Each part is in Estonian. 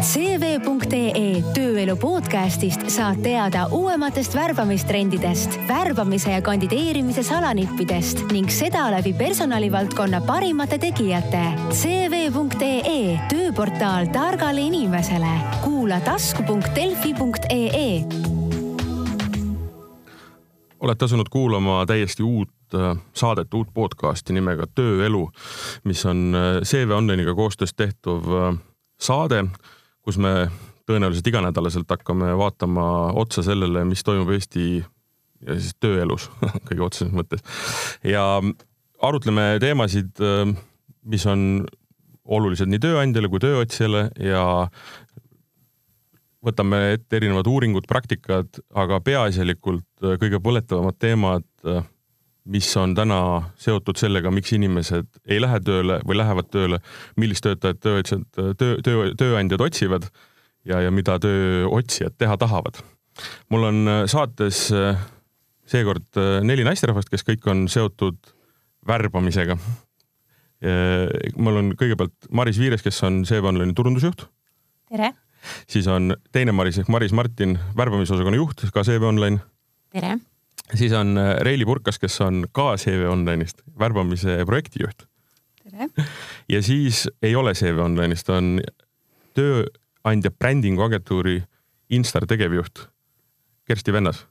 CV.ee tööelu podcastist saad teada uuematest värbamistrendidest, värbamise ja kandideerimise salanippidest ning seda läbi personalivaldkonna parimate tegijate. CV.ee tööportaal targale inimesele. kuula tasku.delfi.ee. olete asunud kuulama täiesti uut äh, saadet, uut podcasti nimega Tööelu, mis on äh, CV Online'iga koostöös tehtav äh, saade kus me tõenäoliselt iganädalaselt hakkame vaatama otsa sellele, mis toimub Eesti ja siis tööelus kõige otseses mõttes. ja arutleme teemasid, mis on olulised nii tööandjale kui tööotsijale ja võtame ette erinevad uuringud, praktikad, aga peaasjalikult kõige põletavamad teemad, mis on täna seotud sellega, miks inimesed ei lähe tööle või lähevad tööle, millist töötajat tööotsijad, töö, töö, tööandjad otsivad ja, ja mida tööotsijad teha tahavad. mul on äh, saates äh, seekord äh, neli naisterahvast, kes kõik on seotud värbamisega. mul on kõigepealt Maris Viires, kes on CV Online'i turundusjuht. tere! siis on teine Maris ehk Maris Martin, värbamisosakonna juht, ka CV Online. tere! Siis on äh, Reili Purkas, kes on ka CV Online'ist, värbamise projektijuht. tere! ja siis ei ole CV Online'ist, on tööandja brändingu agentuuri Instar tegevjuht Kersti Vennas.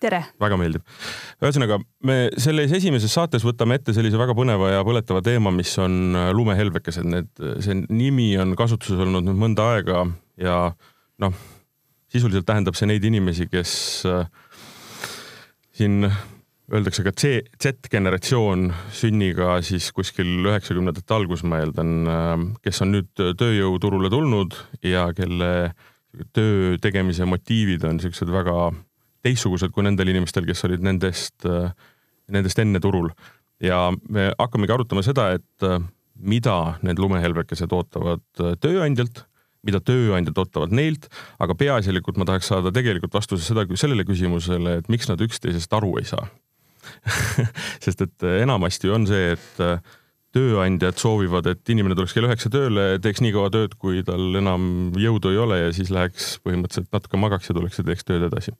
tere! väga meeldib. ühesõnaga, me selles esimeses saates võtame ette sellise väga põneva ja põletava teema, mis on äh, lumehelbekesed. Need, see nimi on kasutuses olnud nüüd mõnda aega ja noh, sisuliselt tähendab see neid inimesi, kes äh, siin öeldakse ka C, Z-generatsioon sünniga siis kuskil üheksakümnendate algus, ma eeldan, kes on nüüd tööjõuturule tulnud ja kelle töö tegemise motiivid on siuksed väga teistsugused kui nendel inimestel, kes olid nendest, nendest enne turul. ja me hakkamegi arutama seda, et mida need lumehelbekesed ootavad tööandjalt mida tööandjad ootavad neilt, aga peaasjalikult ma tahaks saada tegelikult vastuse seda, sellele küsimusele, et miks nad üksteisest aru ei saa sest et enamasti on see, et äh, tööandjad soovivad, et inimene tuleks kell üheksa tööle, teeks nii kaua tööd, kui tal enam jõudu ei ole ja siis läheks põhimõtteliselt natuke magaks ja tuleks ja teeks tööd edasi.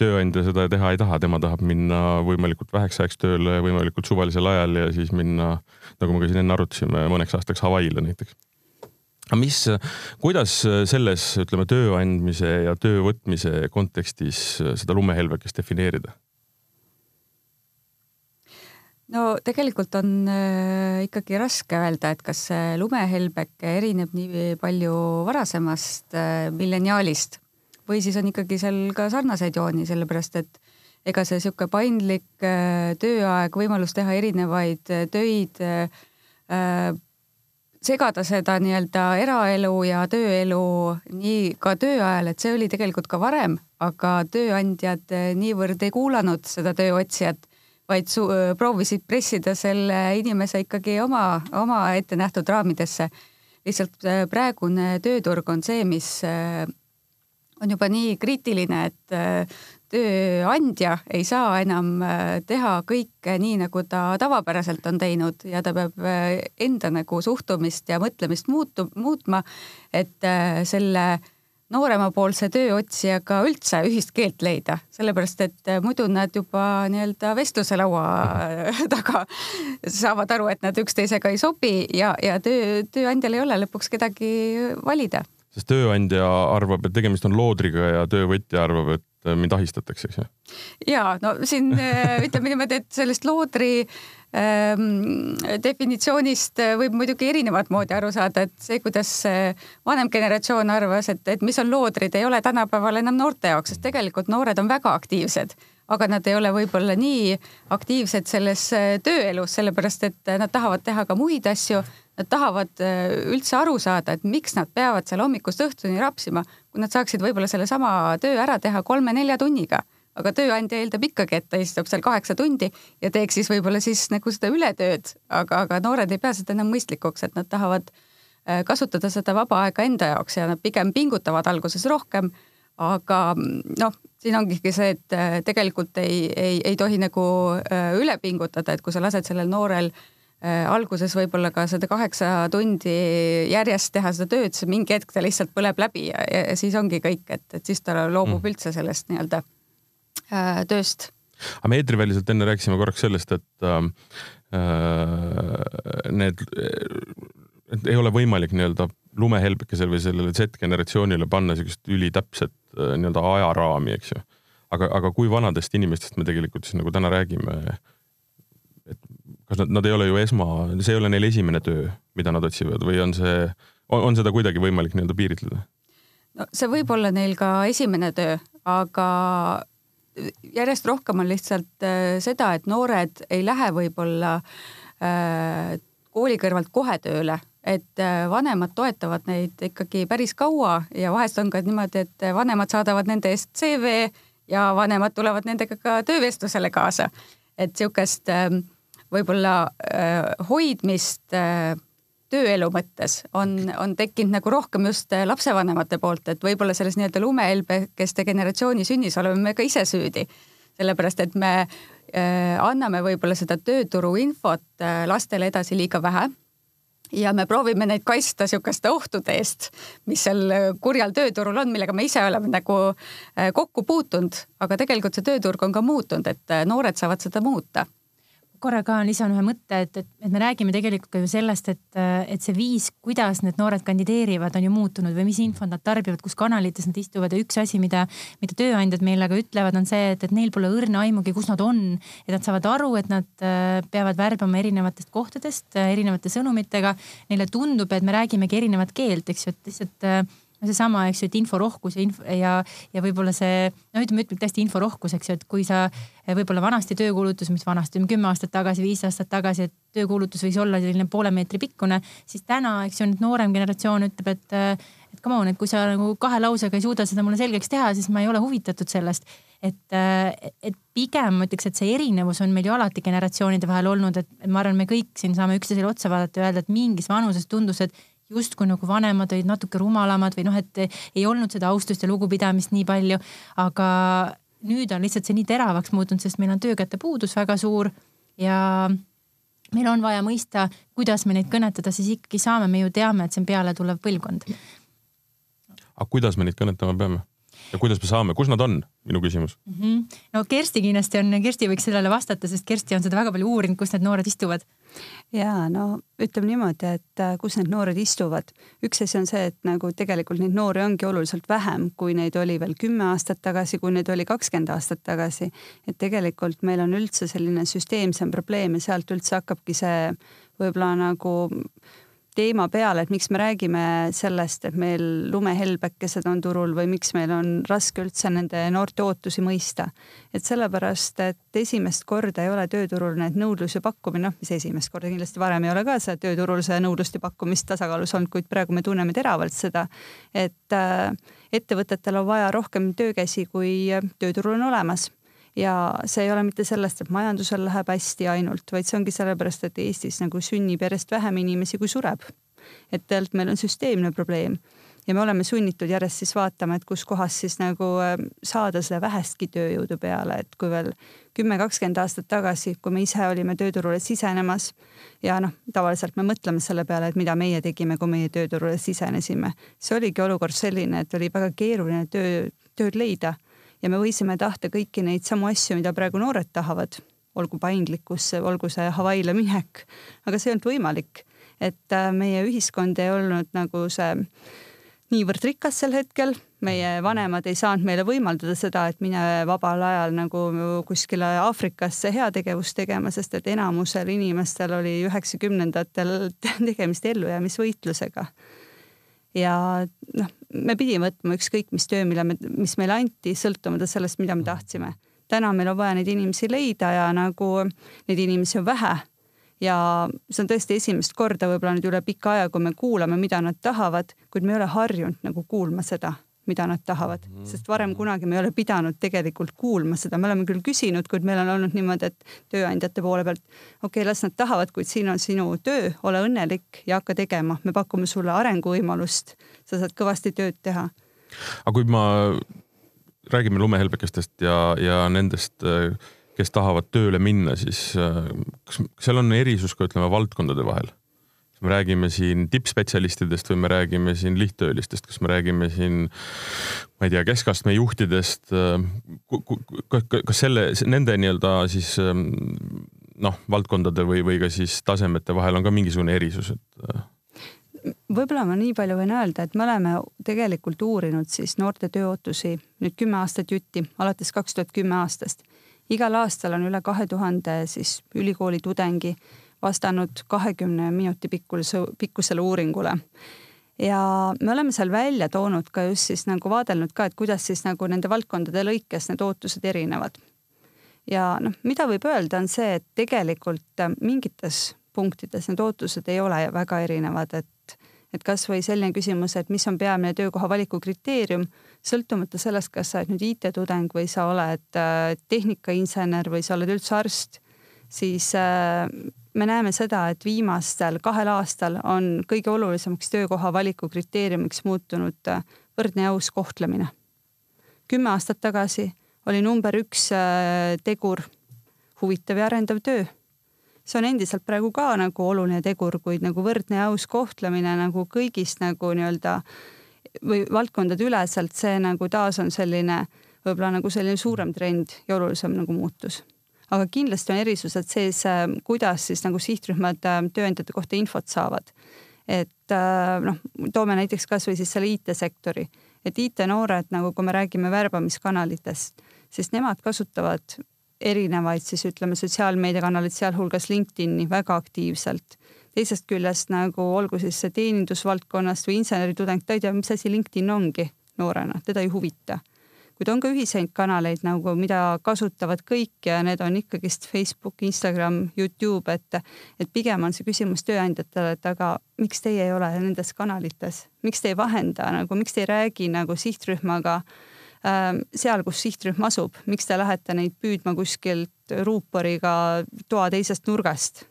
tööandja seda teha ei taha, tema tahab minna võimalikult väheks ajaks tööle, võimalikult suvalisel ajal ja siis minna, nagu me ka siin enne arutasime, mõneks aastaks Hawaii'le näiteks aga mis, kuidas selles, ütleme, töö andmise ja töö võtmise kontekstis seda lumehelbekest defineerida? no tegelikult on äh, ikkagi raske öelda, et kas see lumehelbeke erineb nii palju varasemast äh, milleniaalist või siis on ikkagi seal ka sarnaseid jooni, sellepärast et ega see niisugune paindlik äh, tööaeg, võimalus teha erinevaid töid segada seda nii-öelda eraelu ja tööelu nii ka töö ajal, et see oli tegelikult ka varem, aga tööandjad eh, niivõrd ei kuulanud seda tööotsijat, vaid su-, eh, proovisid pressida selle inimese ikkagi oma, oma ette nähtud raamidesse. lihtsalt eh, praegune tööturg on see, mis on juba nii kriitiline, et tööandja ei saa enam äh, teha kõike nii, nagu ta tavapäraselt on teinud ja ta peab äh, enda nagu suhtumist ja mõtlemist muutu-, muutma, et äh, selle nooremapoolse tööotsijaga üldse ühist keelt leida, sellepärast et muidu nad juba nii-öelda vestluse laua taga saavad aru, et nad üksteisega ei sobi ja, ja töö, tööandjal ei ole lõpuks kedagi valida. Sest tööandja arvab, et tegemist on loodriga ja töövõtja arvab, et äh, mind ahistatakse, eks ju? ja no siin äh, ütleme niimoodi, et sellest loodri ähm, definitsioonist äh, võib muidugi erinevat moodi aru saada, et see, kuidas vanem generatsioon arvas, et, et mis on loodrid, ei ole tänapäeval enam noorte jaoks, sest tegelikult noored on väga aktiivsed aga nad ei ole võib-olla nii aktiivsed selles tööelus, sellepärast et nad tahavad teha ka muid asju, nad tahavad üldse aru saada, et miks nad peavad seal hommikust õhtuni rapsima, kui nad saaksid võib-olla sellesama töö ära teha kolme-nelja tunniga, aga tööandja eeldab ikkagi, et ta istub seal kaheksa tundi ja teeks siis võib-olla siis nagu seda ületööd, aga, aga noored ei pea seda enam mõistlikuks, et nad tahavad äh, kasutada seda vaba aega enda jaoks ja nad pigem pingutavad alguses rohkem. aga noh, siin ongi see, et äh, tegelikult ei, ei, ei tohi nagu äh, üle pingutada, et kui sa lased sellel noorel äh, alguses võib-olla ka seda kaheksa tundi järjest teha seda tööd, siis mingi hetk ta lihtsalt põleb läbi ja, ja siis ongi kõik, et, et siis ta loobub mm. üldse sellest nii-öelda äh, tööst. aga me eetriväliselt enne rääkisime korraks sellest, et äh, need, et ei ole võimalik nii-öelda lumehelbekesel või sellele Z-generatsioonile panna niisugust ülitäpset äh, nii-öelda ajaraami, eks ju. aga, aga kui vanadest inimestest me tegelikult siis nagu täna räägime? et kas nad, nad ei ole ju esma, see ei ole neil esimene töö, mida nad otsivad või on see, on seda kuidagi võimalik nii-öelda piiritleda? no see võib olla neil ka esimene töö, aga järjest rohkem on lihtsalt äh, seda, et noored ei lähe võib-olla äh, kooli kõrvalt kohe tööle et äh, vanemad toetavad neid ikkagi päris kaua ja vahest on ka niimoodi, et vanemad saadavad nende eest CV ja vanemad tulevad nendega ka töövestlusele kaasa. et niisugust ähm, võib-olla äh, hoidmist äh, tööelu mõttes on, on tekkinud nagu rohkem just lapsevanemate poolt, et võib-olla selles nii-öelda lumehelbekeste generatsiooni sünnis oleme me ka ise süüdi. sellepärast, et me anname võib-olla seda tööturu infot lastele edasi liiga vähe. Ja me proovime neid kaitsta niisuguste ohtude eest, mis seal kurjal tööturul on, millega me ise oleme nagu äh, kokku puutunud, aga tegelikult see tööturg on ka muutunud, et äh, noored saavad seda muuta korra ka lisan ühe mõtte, et, et, et me räägime tegelikult ka ju sellest, et, et see viis, kuidas need noored kandideerivad, on ju muutunud või mis infot nad tarbivad, kus kanalites nad istuvad ja üks asi, mida, mida tööandjad meile ka ütlevad, on see, et, et neil pole õrna aimugi, kus nad on. et nad saavad aru, et nad äh, peavad värbama erinevatest kohtadest, äh, erinevate sõnumitega. Neile tundub, et me räägimegi erinevat keelt, eks ju, et lihtsalt äh, seesama, eks ju, et inforohkus ja info ja, ja võib-olla see, no ütleme, ütleme tõesti inforohkus, eks ju, et kui sa võib-olla vanasti töökuulutus, mis vanasti, kümme aastat tagasi, viis aastat tagasi, et töökuulutus võis olla selline poole meetri pikkune, siis täna, eks ju, nüüd noorem generatsioon ütleb, et, et come on, et kui sa nagu kahe lausega ei suuda seda mulle selgeks teha, siis ma ei ole huvitatud sellest. et, et pigem ma ütleks, et see erinevus on meil ju alati generatsioonide vahel olnud, et ma arvan, me kõik siin saame üksteisele otsa vaadata ja öelda, et mingis vanuses tundus, et justkui nagu vanemad olid natuke rumalamad või noh, et ei olnud seda austust ja lugupidamist nii palju. aga nüüd on lihtsalt see nii teravaks muutunud, sest meil on töökäte puudus väga suur ja meil on vaja mõista, kuidas me neid kõnetada siis ikkagi saame, me ju teame, et see on pealetulev põlvkond. aga kuidas me neid kõnetama peame? ja kuidas me saame, kus nad on, minu küsimus mm. -hmm. no Kersti kindlasti on, Kersti võiks sellele vastata, sest Kersti on seda väga palju uurinud, kus need noored istuvad ja no ütleme niimoodi, et äh, kus need noored istuvad. üks asi on see, et nagu tegelikult neid noori ongi oluliselt vähem, kui neid oli veel kümme aastat tagasi, kui neid oli kakskümmend aastat tagasi. et tegelikult meil on üldse selline süsteemsem probleem ja sealt üldse hakkabki see võib-olla nagu teema peale, et miks me räägime sellest, et meil lumehelbekesed on turul või miks meil on raske üldse nende noorte ootusi mõista. et sellepärast, et esimest korda ei ole tööturul need nõudlus ja pakkumine, noh, mis esimest korda kindlasti varem ei ole ka seda tööturul seda nõudlust ja pakkumist tasakaalus olnud, kuid praegu me tunneme teravalt seda, et äh, ettevõtetel on vaja rohkem töökäsi, kui tööturul on olemas ja see ei ole mitte sellest, et majandusel läheb hästi ainult, vaid see ongi sellepärast, et Eestis nagu sünnib järjest vähem inimesi, kui sureb. et tegelikult meil on süsteemne probleem ja me oleme sunnitud järjest siis vaatama, et kuskohast siis nagu äh, saada seda vähestki tööjõudu peale, et kui veel kümme, kakskümmend aastat tagasi, kui me ise olime tööturule sisenemas ja noh, tavaliselt me mõtleme selle peale, et mida meie tegime, kui meie tööturule sisenesime, see oligi olukord selline, et oli väga keeruline töö, tööd leida ja me võisime tahta kõiki neid samu asju, mida praegu noored tahavad, olgu paindlikkusse, olgu see Hawaii'le minek, aga see ei olnud võimalik. et äh, meie ühiskond ei olnud nagu see niivõrd rikas sel hetkel, meie vanemad ei saanud meile võimaldada seda, et mine vabal ajal nagu kuskile Aafrikasse heategevust tegema, sest et enamusel inimestel oli üheksakümnendatel tegemist ellujäämisvõitlusega. Ja noh, me pidime võtma ükskõik mis töö, mille me, mis meile anti, sõltumata sellest, mida me tahtsime. täna meil on vaja neid inimesi leida ja nagu neid inimesi on vähe. ja see on tõesti esimest korda võib-olla nüüd üle pika aja, kui me kuulame, mida nad tahavad, kuid me ei ole harjunud nagu kuulma seda mida nad tahavad, mhm. sest varem kunagi me ei ole pidanud tegelikult kuulma seda, me oleme küll küsinud, kuid meil on olnud niimoodi, et tööandjate poole pealt, okei okay,, las nad tahavad, kuid siin on sinu töö, ole õnnelik ja hakka tegema, me pakume sulle arenguvõimalust, sa saad kõvasti tööd teha. aga kui ma, räägime lumehelbekestest ja, ja nendest äh, kes tahavad tööle minna, siis kas seal on erisus ka ütleme valdkondade vahel? Me räägime siin tippspetsialistidest või me räägime siin lihttöölistest, kas me räägime siin, ma ei tea, keskastme juhtidest, kas selle, nende nii-öelda siis noh, valdkondade või, või ka siis tasemete vahel on ka mingisugune erisus, et võib-olla ma nii palju võin öelda, et me oleme tegelikult uurinud siis noorte tööootusi nüüd kümme aastat jutti, alates kaks tuhat kümme aastast. igal aastal on üle kahe tuhande siis ülikooli tudengi vastanud kahekümne minuti pikkuse, pikkusele uuringule. ja me oleme seal välja toonud ka just siis nagu vaadelnud ka, et kuidas siis nagu nende valdkondade lõikes need ootused erinevad. ja noh, mida võib öelda, on see, et tegelikult mingites punktides need ootused ei ole väga erinevad, et et kasvõi selline küsimus, et mis on peamine töökoha valiku kriteerium, sõltumata sellest, kas sa oled nüüd IT-tudeng või sa oled äh, tehnikainsener või sa oled üldse arst, siis äh, me näeme seda, et viimastel kahel aastal on kõige olulisemaks töökoha valiku kriteeriumiks muutunud äh, võrdne ja aus kohtlemine. kümme aastat tagasi oli number üks tegur huvitav ja arendav töö see on endiselt praegu ka nagu oluline tegur, kuid nagu võrdne ja aus kohtlemine nagu kõigist nagu nii-öelda või valdkondade üleselt, see nagu taas on selline võib-olla nagu selline suurem trend ja olulisem nagu muutus. Aga kindlasti on erisused sees, kuidas siis nagu sihtrühmad äh, tööandjate kohta infot saavad. et äh, noh, toome näiteks kasvõi siis selle IT-sektori, et IT-noored nagu, kui me räägime värbamiskanalitest, siis nemad kasutavad erinevaid siis ütleme sotsiaalmeediakanaleid, sealhulgas LinkedIni väga aktiivselt. teisest küljest nagu olgu siis see teenindusvaldkonnast või inseneritudeng, ta ei tea, mis asi LinkedIn ongi noorena, teda ei huvita. Kuid on ka ühiseid kanaleid nagu, mida kasutavad kõik ja need on ikkagist Facebook, Instagram, Youtube, et, et pigem on see küsimus tööandjatele, et aga miks teie ei ole nendes kanalites, miks te ei vahenda nagu, miks te ei räägi nagu sihtrühmaga äh, Ähm, seal, kus sihtrühm asub, miks te lähete neid püüdma kuskilt ruuporiga toa teisest nurgast?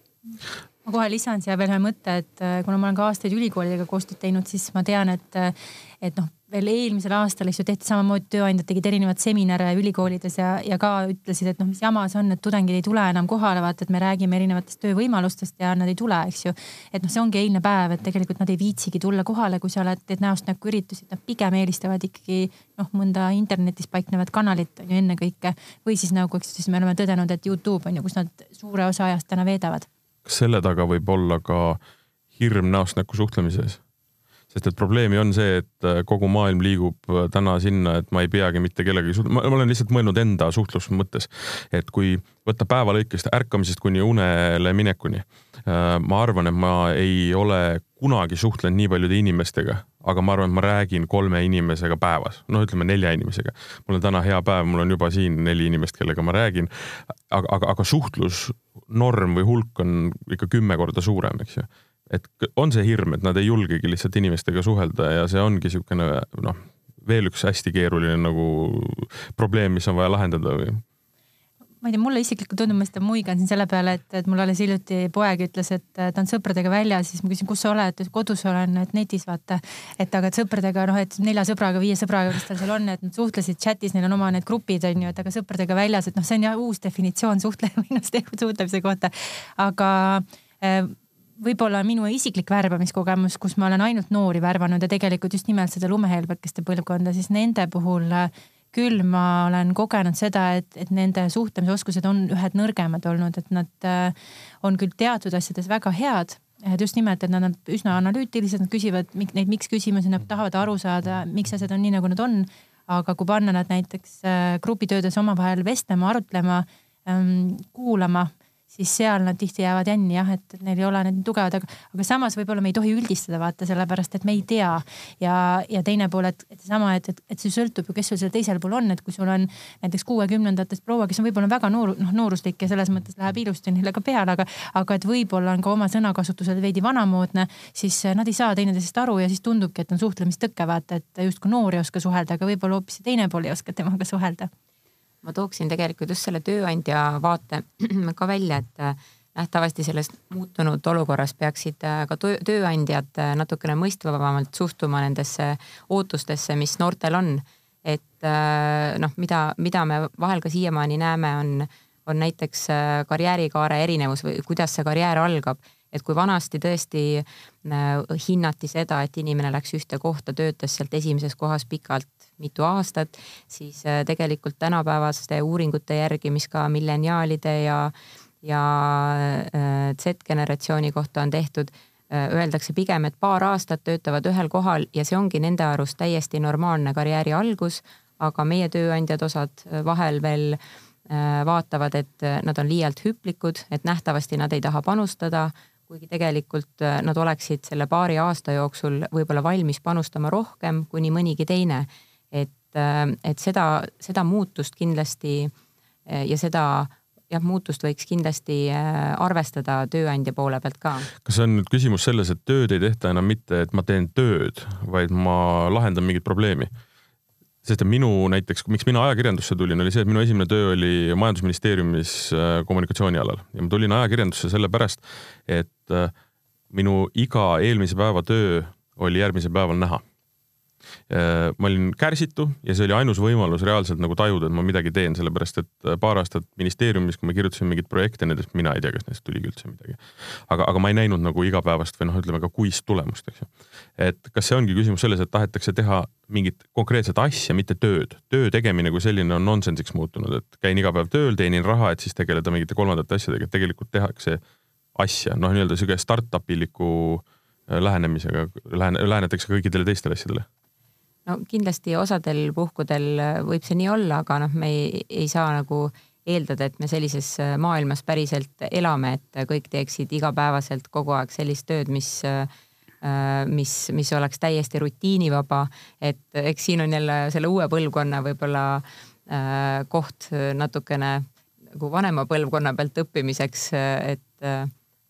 ma kohe lisan siia veel ühe mõtte, et äh, kuna ma olen ka aastaid ülikoolidega koostööd teinud, siis ma tean, et, äh, et noh, veel eelmisel aastal, eks ju, tehti samamoodi, tööandjad tegid erinevaid seminare ülikoolides ja, ja ka ütlesid, et noh, mis jama see on, et tudengid ei tule enam kohale, vaata, et me räägime erinevatest töövõimalustest ja nad ei tule, eks ju. et noh, see ongi eilne päev, et tegelikult nad ei viitsigi tulla kohale, kui sa oled, teed näost näkku üritusi, nad pigem eelistavad ikkagi noh, mõnda internetis paiknevat kanalit on ju ennekõike. või siis nagu, eks siis me oleme tõdenud, et Youtube on ju, kus nad suure osa ajast täna veedavad. kas selle taga võib olla ka hirm näost näkku suhtlemises? Sest et probleemi on see, et äh, kogu maailm liigub äh, täna sinna, et ma ei peagi mitte kellegagi suht-, ma olen lihtsalt mõelnud enda suhtluse mõttes, et kui võtta päeva lõikest ärkamisest kuni unele minekuni. Äh, ma arvan, et ma ei ole kunagi suhtlenud nii paljude inimestega, aga ma arvan, et ma räägin kolme inimesega päevas, no ütleme nelja inimesega. mul on täna hea päev, mul on juba siin neli inimest, kellega ma räägin. aga, aga, aga suhtlusnorm või hulk on ikka kümme korda suurem, eks ju et on see hirm, et nad ei julgegi lihtsalt inimestega suhelda ja see ongi niisugune noh, veel üks hästi keeruline nagu probleem, mis on vaja lahendada või? ma ei tea, mulle isiklikult tundub, ma seda muigan siin selle peale, et, et mul alles hiljuti poeg ütles, et ta on sõpradega väljas, siis ma küsin, kus sa oled, kodus olen, et netis vaata. et aga et sõpradega noh, et nelja sõbraga, viie sõbraga, kes tal seal on, et nad suhtlesid chatis, neil on oma need grupid on ju, et aga sõpradega väljas, et noh, see on jah uus definitsioon suhtle- või noh, suhtlemise kohta. aga äh, võib-olla minu isiklik värbamiskogemus, kus ma olen ainult noori värvanud ja tegelikult just nimelt seda lumehelbekeste põlvkonda, siis nende puhul äh, küll ma olen kogenud seda, et, et nende suhtlemisoskused on ühed nõrgemad olnud, et nad äh, on küll teatud asjades väga head, et just nimelt, et nad on üsna analüütilised, nad küsivad neid miks küsimusi, nad tahavad aru saada, miks asjad on nii, nagu nad on. aga kui panna nad näiteks äh, grupitöödes omavahel vestlema, arutlema, ähm, kuulama siis seal nad tihti jäävad jänni jah, et neil ei ole need tugevad, aga, aga samas võib-olla me ei tohi üldistada vaata sellepärast, et me ei tea. ja, ja teine pool, et, et seesama, et, et, et see sõltub ju, kes sul seal teisel pool on, et kui sul on näiteks kuuekümnendatest proua, kes on võib-olla väga noor, noh nooruslik ja selles mõttes läheb ilusti neile ka peale, aga, aga et võib-olla on ka oma sõnakasutusel veidi vanamoodne, siis nad ei saa teineteisest aru ja siis tundubki, et on suhtlemistõke vaata, et justkui noor ei oska suhelda, aga võib-olla hoopis teine pool ei oska temaga suhelda ma tooksin tegelikult just selle tööandja vaate ka välja, et äh, nähtavasti selles muutunud olukorras peaksid äh, ka tööandjad äh, natukene mõistvamalt suhtuma nendesse ootustesse, mis noortel on. et noh, mida, mida me vahel ka siiamaani näeme, on, on näiteks karjäärikaare erinevus või kuidas see karjäär algab et kui vanasti tõesti hinnati seda, et inimene läks ühte kohta, töötas sealt esimeses kohas pikalt mitu aastat, siis tegelikult tänapäevaste uuringute järgi, mis ka milleniaalide ja, ja Z-generatsiooni kohta on tehtud Äh, öeldakse pigem, et paar aastat töötavad ühel kohal ja see ongi nende arust täiesti normaalne karjääri algus, aga meie tööandjad osad äh, vahel veel äh, vaatavad, et nad on liialt hüplikud, et nähtavasti nad ei taha panustada, kuigi tegelikult nad oleksid selle paari aasta jooksul võib-olla valmis panustama rohkem kui nii mõnigi teine. et, et seda, seda muutust kindlasti ja seda jah, muutust võiks kindlasti äh, arvestada tööandja poole pealt ka. kas see on nüüd küsimus selles, et tööd ei tehta enam mitte, et ma teen tööd, vaid ma lahendan mingit probleemi? Sest et minu näiteks, miks mina ajakirjandusse tulin, oli see, et minu esimene töö oli majandusministeeriumis äh, kommunikatsiooni alal. Ja ma tulin ajakirjandusse sellepärast, et äh, minu iga eelmise päeva töö oli järgmisel päeval näha. Äh, ma olin kärsitu ja see oli ainus võimalus reaalselt nagu tajuda, et ma midagi teen, sellepärast et äh, paar aastat ministeeriumis, kui me kirjutasime mingeid projekte, nendest mina ei tea, kas nendest tuligi üldse midagi. aga, aga ma ei näinud nagu igapäevast või noh, ütleme ka kuist tulemust, eks ju. et kas see ongi küsimus selles, et tahetakse teha mingit konkreetset asja, mitte tööd. töö tegemine kui selline on nonsensiks muutunud, et käin iga päev tööl, teenin raha, et siis tegeleda mingite kolmandate asjadega, tegelikult tehakse asja, noh, nii-öelda sihuke startup iliku äh, lähenemisega, lähene, lähenetakse kõikidele teistele asjadele no kindlasti osadel puhkudel võib see nii olla, aga noh, me ei, ei saa nagu eeldada, et me sellises maailmas päriselt elame, et kõik teeksid igapäevaselt kogu aeg sellist tööd, mis mis, mis oleks täiesti rutiinivaba, et eks siin on jälle selle uue põlvkonna võib-olla äh, koht natukene nagu vanema põlvkonna pealt õppimiseks, et,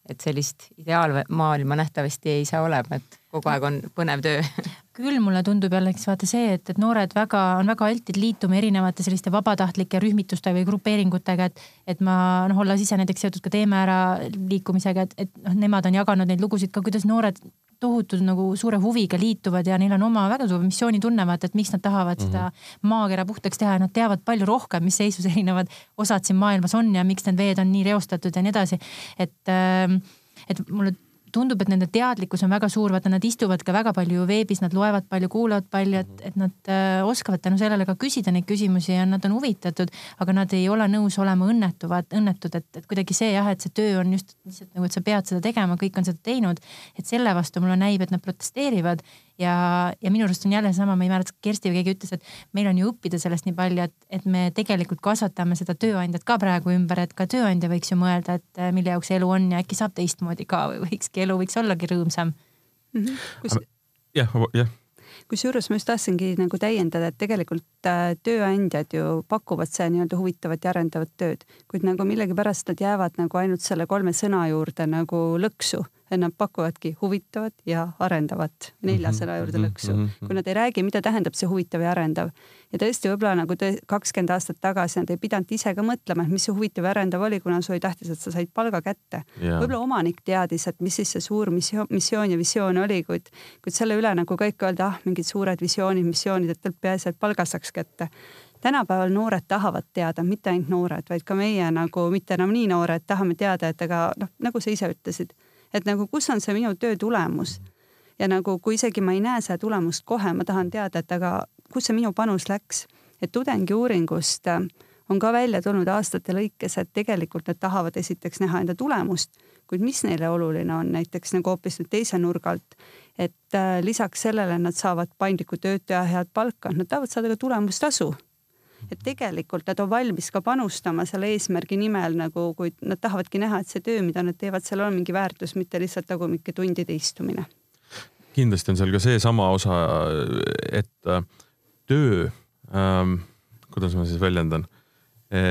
et sellist ideaalmaailma nähtavasti ei saa olema, et kogu aeg on põnev töö küll mulle tundub jällegi vaata see, et, et noored väga, on väga altid liituma erinevate selliste vabatahtlike rühmituste või grupeeringutega, et, et ma noh, olles ise näiteks seotud ka Teeme Ära liikumisega, et, et noh, nemad on jaganud neid lugusid ka, kuidas noored tohutud nagu suure huviga liituvad ja neil on oma väga suur missioonitunne, vaata, et miks nad tahavad mm -hmm. seda maakera puhtaks teha ja nad teavad palju rohkem, mis seisus erinevad osad siin maailmas on ja miks need veed on nii reostatud ja nii edasi. et, ähm, et mulle tundub, et nende teadlikkus on väga suur, vaata nad istuvad ka väga palju veebis, nad loevad palju, kuulavad palju, et, et nad äh, oskavad tänu sellele ka küsida neid küsimusi ja nad on huvitatud, aga nad ei ole nõus olema õnnetuvad, õnnetud, et, et kuidagi see jah, et see töö on just lihtsalt nagu, et sa pead seda tegema, kõik on seda teinud. et selle vastu mulle näib, et nad protesteerivad ja, ja minu arust on jälle sama, ma ei mäleta, Kersti või keegi ütles, et meil on ju õppida sellest nii palju, et, et me tegelikult kasvatame seda tööandjat ka praegu ümber, et ka tööandja võiks ju mõelda, et äh, mille jaoks elu on ja äkki saab teistmoodi ka või võikski elu võiks ollagi rõõmsam mm. -hmm. Kus... jah, jah kusjuures ma just tahtsingi nagu täiendada, et tegelikult äh, tööandjad ju pakuvad seda nii-öelda huvitavat ja arendavat tööd, kuid nagu millegipärast nad jäävad nagu ainult selle kolme sõna juurde nagu lõksu nad pakuvadki huvitavat ja arendavat nelja mhm, sõna juurde mhm, lõksu, mhm, kui nad ei räägi, mida tähendab see huvitav ja arendav. ja tõesti võib-olla nagu kakskümmend aastat tagasi nad ei pidanud ise ka mõtlema, et mis see huvitav ja arendav oli, kuna su oli tähtis, et sa said palga kätte. Võib-olla omanik teadis, et mis siis see suur missioon, missioon ja visioon oli, kuid, kuid selle üle nagu kõik öelda, ah mingid suured visioonid, missioonid, et peaasi, et palga saaks kätte. Tänapäeval noored tahavad teada, mitte ainult noored, vaid ka meie nagu mitte enam nii noored tahame teada, et aga noh, nagu sa ise ütlesid, et nagu kus on see minu töö tulemus. ja nagu, kui isegi ma ei näe seda tulemust kohe, ma tahan teada, et aga kus see minu panus läks. et tudengiuuringust äh, on ka välja tulnud aastate lõikes, et tegelikult nad tahavad esiteks näha enda tulemust, kuid mis neile oluline on näiteks nagu hoopis nüüd teise nurga alt, et äh, lisaks sellele nad saavad paindlikku tööd teha, head palka, nad tahavad saada ka tulemustasu et tegelikult nad on valmis ka panustama selle eesmärgi nimel nagu, kuid nad tahavadki näha, et see töö, mida nad teevad, seal on mingi väärtus, mitte lihtsalt tagumike tundide istumine. kindlasti on seal ka seesama osa, et äh, töö ähm,, kuidas ma siis väljendan e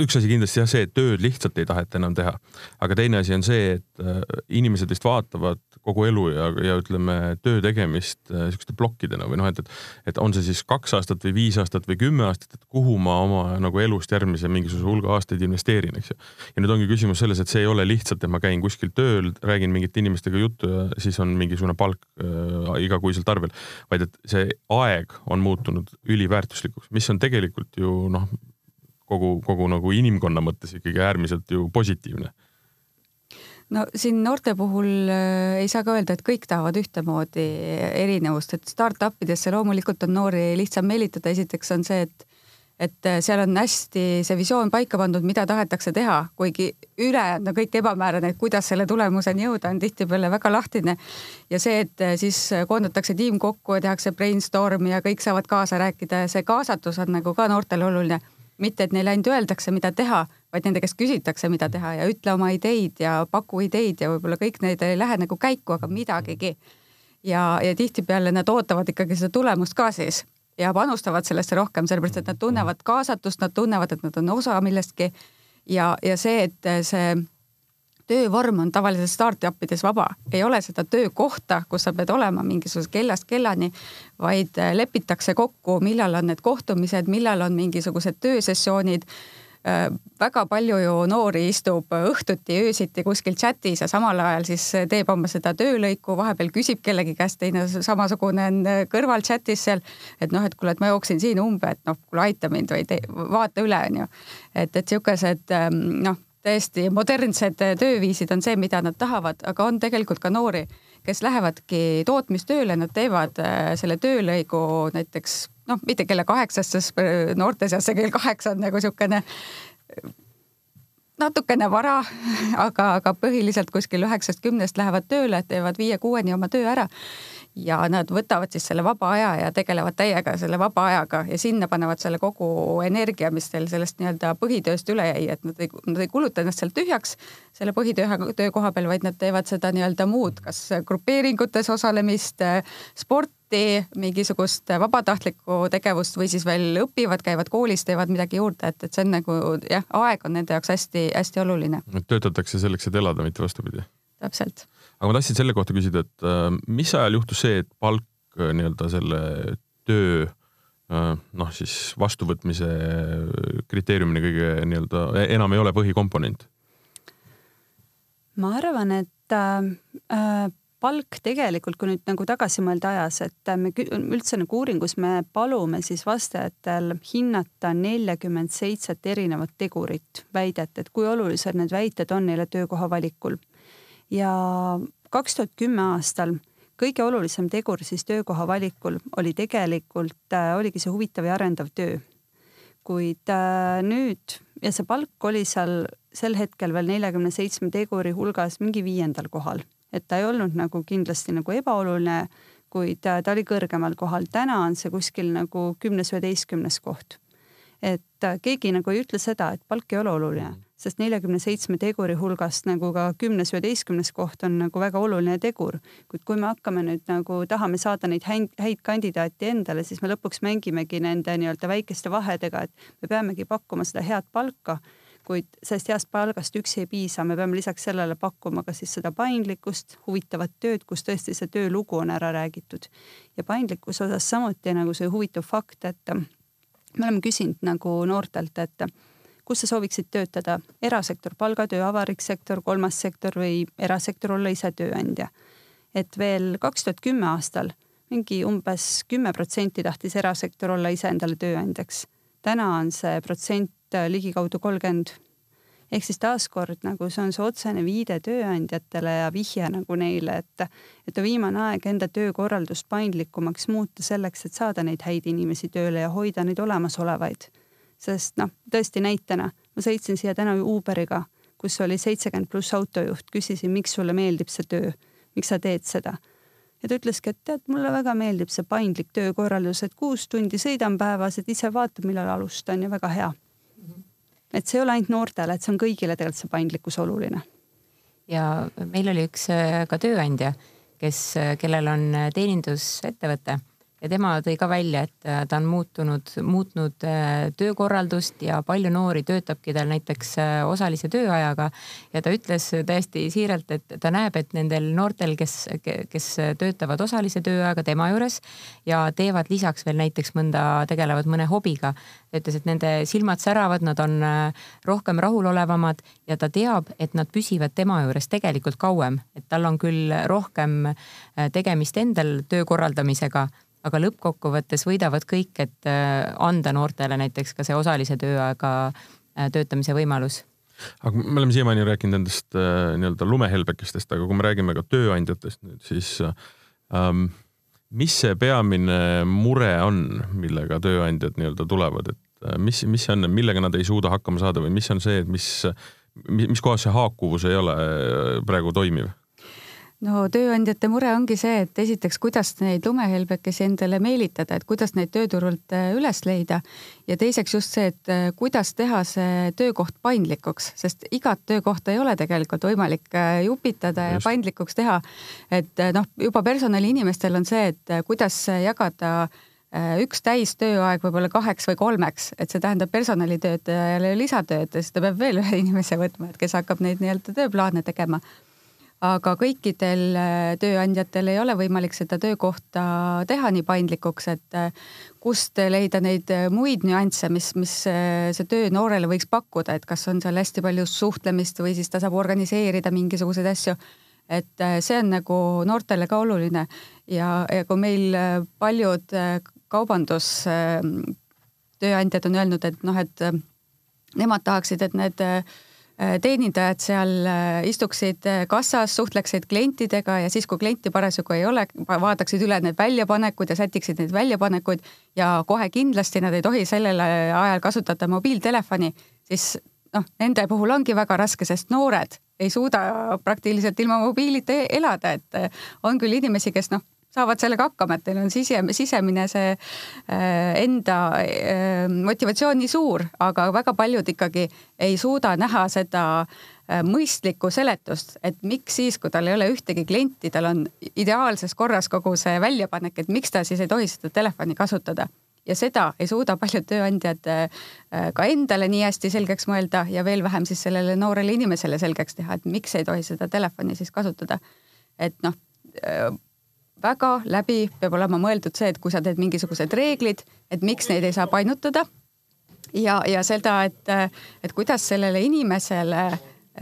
üks asi kindlasti jah, see, et tööd lihtsalt ei taheta enam teha, aga teine asi on see, et äh, inimesed vist vaatavad kogu elu ja, ja ütleme töö tegemist äh, siukeste plokkidena või noh, et, et, et on see siis kaks aastat või viis aastat või kümme aastat, et kuhu ma oma nagu elust järgmise mingisuguse hulga aastaid investeerin, eks ju. ja nüüd ongi küsimus selles, et see ei ole lihtsalt, et ma käin kuskil tööl, räägin mingite inimestega juttu ja siis on mingisugune palk äh, igakuiselt arvel, vaid et see aeg on muutunud üliväärtuslikuks, mis on tegelikult ju noh kogu, kogu nagu inimkonna mõttes ikkagi äärmiselt ju positiivne no siin noorte puhul äh, ei saa ka öelda, et kõik tahavad ühtemoodi erinevust, et startup idesse loomulikult on noori lihtsam meelitada, esiteks on see, et et äh, seal on hästi see visioon paika pandud, mida tahetakse teha, kuigi ülejäänud on kõik ebamäärane, et kuidas selle tulemuseni jõuda, on tihtipeale väga lahtine. ja see, et äh, siis koondatakse tiim kokku ja tehakse brainstorm'i ja kõik saavad kaasa rääkida ja see kaasatus on nagu ka noortele oluline. mitte, et neile ainult öeldakse, mida teha vaid nende käest küsitakse, mida teha ja ütle oma ideid ja paku ideid ja võib-olla kõik need ei lähe nagu käiku, aga midagigi. ja, ja tihtipeale nad ootavad ikkagi seda tulemust ka siis ja panustavad sellesse rohkem, sellepärast et nad tunnevad kaasatust, nad tunnevad, et nad on osa millestki. ja, ja see, et see töövorm on tavaliselt startup ides vaba, ei ole seda töökohta, kus sa pead olema mingisuguse kellast kellani, vaid lepitakse kokku, millal on need kohtumised, millal on mingisugused töösessioonid väga palju ju noori istub õhtuti, öösiti kuskil chatis ja samal ajal siis teeb oma seda töölõiku, vahepeal küsib kellegi käest, teine samasugune on kõrval chatis seal. et noh, et kuule, et ma jooksin siin umbe, et noh, kuule aita mind või tee, vaata üle, onju. et, et sihukesed ähm, noh, täiesti modernsed tööviisid on see, mida nad tahavad, aga on tegelikult ka noori, kes lähevadki tootmistööle, nad teevad äh, selle töölõigu näiteks noh, mitte kella kaheksast, sest äh, noorte seas see kell kaheksa on nagu niisugune natukene vara, aga, aga põhiliselt kuskil üheksast kümnest lähevad tööle, teevad viie-kuueni oma töö ära ja nad võtavad siis selle vaba aja ja tegelevad täiega selle vaba ajaga ja sinna panevad selle kogu energia, mis teil sellest nii-öelda põhitööst üle jäi, et nad ei, nad ei kuluta ennast seal tühjaks selle põhitöö, töö koha peal, vaid nad teevad seda nii-öelda muud, kas grupeeringutes osalemist, sporti, mingisugust vabatahtlikku tegevust või siis veel õpivad, käivad koolis, teevad midagi juurde, et, et see on nagu jah, aeg on nende jaoks hästi-hästi oluline. töötatakse selleks, et elada, mitte vastupidi. täpselt aga ma tahtsin selle kohta küsida, et äh, mis ajal juhtus see, et palk äh, nii-öelda selle töö äh, noh, siis vastuvõtmise kriteeriumina kõige nii-öelda enam ei ole põhikomponent? ma arvan, et äh, palk tegelikult, kui nüüd nagu tagasi mõelda ajas, et me üldse nagu uuringus me palume siis vastajatel hinnata neljakümmend seitset erinevat tegurit, väidet, et kui olulised need väited on neile töökoha valikul ja kaks tuhat kümme aastal kõige olulisem tegur siis töökoha valikul oli tegelikult äh,, oligi see huvitav ja arendav töö. kuid äh, nüüd ja see palk oli seal sel hetkel veel neljakümne seitsme teguri hulgas mingi viiendal kohal, et ta ei olnud nagu kindlasti nagu ebaoluline, kuid äh, ta oli kõrgemal kohal. täna on see kuskil nagu kümnes-üheteistkümnes koht. et keegi nagu ei ütle seda, et palk ei ole oluline sest neljakümne seitsme teguri hulgast nagu ka kümnes, üheteistkümnes koht on nagu väga oluline tegur. kuid kui me hakkame nüüd nagu tahame saada neid häid, häid kandidaate endale, siis me lõpuks mängimegi nende nii-öelda väikeste vahedega, et me peamegi pakkuma seda head palka kuid sellest heast palgast üksi ei piisa, me peame lisaks sellele pakkuma ka siis seda paindlikkust, huvitavat tööd, kus tõesti see töölugu on ära räägitud. ja paindlikkuse osas samuti nagu see huvitav fakt, et me oleme küsinud nagu noortelt, et kus sa sooviksid töötada, erasektor, palgatöö, avalik sektor, kolmas sektor või erasektor, olla ise tööandja. et veel kaks tuhat kümme aastal mingi umbes kümme protsenti tahtis erasektor olla ise endale tööandjaks. täna on see protsent ligikaudu kolmkümmend. ehk siis taaskord nagu see on see otsene viide tööandjatele ja vihje nagu neile, et, et on viimane aeg enda töökorraldust paindlikumaks muuta selleks, et saada neid häid inimesi tööle ja hoida neid olemasolevaid sest noh, tõesti näitena ma sõitsin siia täna Uberiga, kus oli seitsekümmend pluss autojuht, küsisin, miks sulle meeldib see töö, miks sa teed seda. ja ta ütleski, et tead, mulle väga meeldib see paindlik töökorraldus, et kuus tundi sõidan päevas, et ise vaatab, millal alustan ja väga hea. et see ei ole ainult noortele, et see on kõigile tegelikult see paindlikkus oluline. ja meil oli üks äh, ka tööandja, kes, äh, kellel on äh, teenindusettevõte ja tema tõi ka välja, et äh, ta on muutunud, muutnud äh, töökorraldust ja palju noori töötabki tal näiteks äh, osalise tööajaga. ja ta ütles täiesti siiralt, et ta näeb, et nendel noortel, kes, kes töötavad osalise tööajaga tema juures ja teevad lisaks veel näiteks mõnda, tegelevad mõne hobiga. ta ütles, et nende silmad säravad, nad on rohkem rahulolevamad ja ta teab, et nad püsivad tema juures tegelikult kauem, et tal on küll rohkem tegemist endal töö korraldamisega aga lõppkokkuvõttes võidavad kõik, et anda noortele näiteks ka see osalise tööaega töötamise võimalus aga me oleme siiamaani rääkinud nendest äh, nii-öelda lumehelbekestest, aga kui me räägime ka tööandjatest nüüd, siis ähm, mis see peamine mure on, millega tööandjad nii-öelda tulevad, et äh, mis, mis see on, millega nad ei suuda hakkama saada või mis on see, et mis, mis kohas see haakuvus ei ole äh, praegu toimiv? No tööandjate mure ongi see, et esiteks, kuidas neid lumehelbekesi endale meelitada, et kuidas neid tööturult äh, üles leida ja teiseks just see, et äh, kuidas teha see töökoht paindlikuks, sest igat töökohta ei ole tegelikult võimalik äh, jupitada just. ja paindlikuks teha. et noh, juba personaliinimestel on see, et kuidas jagada üks täistööaeg võib-olla kaheks või kolmeks, et see tähendab personalitöötajale lisatööd ja siis ta peab veel ühe inimese võtma, et kes hakkab neid nii-öelda tööplaane tegema aga kõikidel äh, tööandjatel ei ole võimalik seda töökohta teha nii paindlikuks, et äh, kust leida neid äh, muid nüansse, mis, mis see töö noorele võiks pakkuda, et kas on seal hästi palju suhtlemist või siis ta saab organiseerida mingisuguseid asju. et see on nagu noortele ka oluline ja, ja kui meil paljud kaubandustööandjad on öelnud, et noh, et nemad tahaksid, et need Äh, teenindajad seal äh, istuksid äh, kassas, suhtleksid klientidega ja siis, kui klienti parasjagu ei ole, vaataksid üle need väljapanekud ja sätiksid neid väljapanekuid ja kohe kindlasti nad ei tohi sellel ajal kasutada mobiiltelefoni, siis noh, nende puhul ongi väga raske, sest noored ei suuda praktiliselt ilma mobiilita elada, et on küll inimesi, kes noh, saavad sellega hakkama, et neil on sise, sisemine see äh, enda äh, motivatsioon nii suur, aga väga paljud ikkagi ei suuda näha seda äh, mõistlikku seletust, et miks siis, kui tal ei ole ühtegi klienti, tal on ideaalses korras kogu see väljapanek, et miks ta siis ei tohi seda telefoni kasutada ja seda ei suuda paljud tööandjad ka endale nii hästi selgeks mõelda ja veel vähem siis sellele noorele inimesele selgeks teha, et miks ei tohi seda telefoni siis kasutada. et noh väga läbi peab olema mõeldud see, et kui sa teed mingisugused reeglid, et miks neid ei saa painutada. ja, ja seda, et, et kuidas sellele inimesele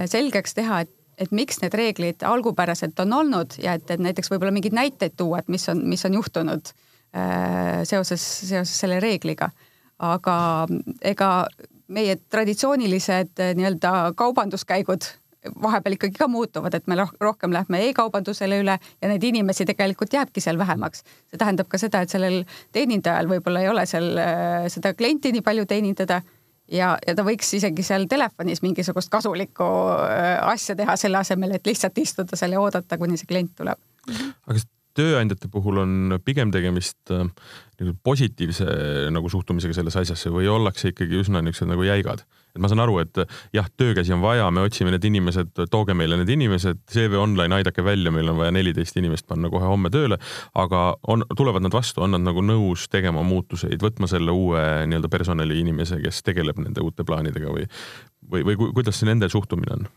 selgeks teha, et, et miks need reeglid algupäraselt on olnud ja et, et näiteks võib-olla mingeid näiteid tuua, et mis on, mis on juhtunud äh, seoses, seoses selle reegliga. aga ega meie traditsioonilised nii-öelda kaubanduskäigud vahepeal ikkagi ka muutuvad, et me rohkem lähme e-kaubandusele üle ja neid inimesi tegelikult jääbki seal vähemaks. see tähendab ka seda, et sellel teenindajal võib-olla ei ole seal äh, seda klienti nii palju teenindada ja, ja ta võiks isegi seal telefonis mingisugust kasulikku äh, asja teha selle asemel, et lihtsalt istuda seal ja oodata, kuni see klient tuleb. aga kas tööandjate puhul on pigem tegemist äh, positiivse nagu suhtumisega sellesse asjasse või ollakse ikkagi üsna niisugused nagu jäigad? Et ma saan aru, et jah, töökäsi on vaja, me otsime need inimesed, tooge meile need inimesed, CV Online, aidake välja, meil on vaja neliteist inimest panna kohe homme tööle, aga on, tulevad nad vastu, on nad nagu nõus tegema muutuseid, võtma selle uue nii-öelda personaliinimese, kes tegeleb nende uute plaanidega või, või, või kuidas see nende suhtumine on?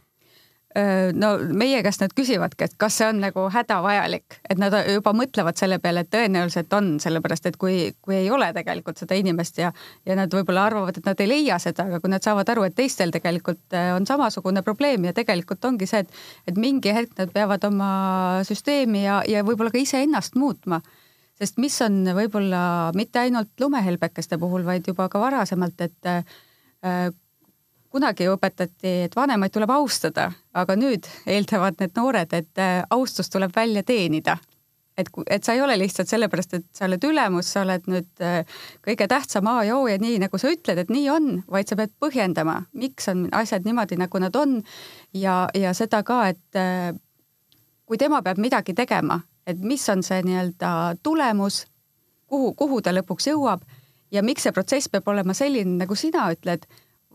No meie käest nad küsivadki, et kas see on nagu hädavajalik, et nad juba mõtlevad selle peale, et tõenäoliselt on, sellepärast et kui, kui ei ole tegelikult seda inimest ja, ja nad võib-olla arvavad, et nad ei leia seda, aga kui nad saavad aru, et teistel tegelikult on samasugune probleem ja tegelikult ongi see, et, et mingi hetk nad peavad oma süsteemi ja, ja võib-olla ka iseennast muutma. sest mis on võib-olla mitte ainult lumehelbekeste puhul, vaid juba ka varasemalt, et kunagi õpetati, et vanemaid tuleb austada, aga nüüd eeldavad need noored, et äh, austus tuleb välja teenida. et, et sa ei ole lihtsalt sellepärast, et sa oled ülemus, sa oled nüüd äh, kõige tähtsam A ja O ja nii, nagu sa ütled, et nii on, vaid sa pead põhjendama, miks on asjad niimoodi, nagu nad on. ja, ja seda ka, et äh, kui tema peab midagi tegema, et mis on see nii-öelda tulemus, kuhu, kuhu ta lõpuks jõuab ja miks see protsess peab olema selline, nagu sina ütled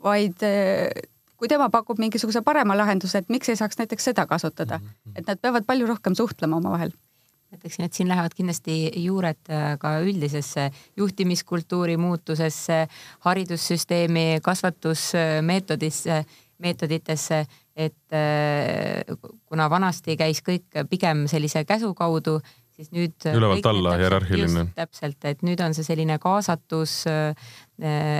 vaid eh, kui tema pakub mingisuguse parema lahenduse, et miks ei saaks näiteks seda kasutada, mhm. et nad peavad palju rohkem suhtlema omavahel ütleksin, et siin lähevad kindlasti juured äh, ka üldisesse juhtimiskultuuri muutusesse, haridussüsteemi kasvatusmeetodisse, meetoditesse, et äh, kuna vanasti käis kõik pigem sellise käsu kaudu, siis nüüd. ülevalt alla hierarhiline. täpselt, et nüüd on see selline kaasatus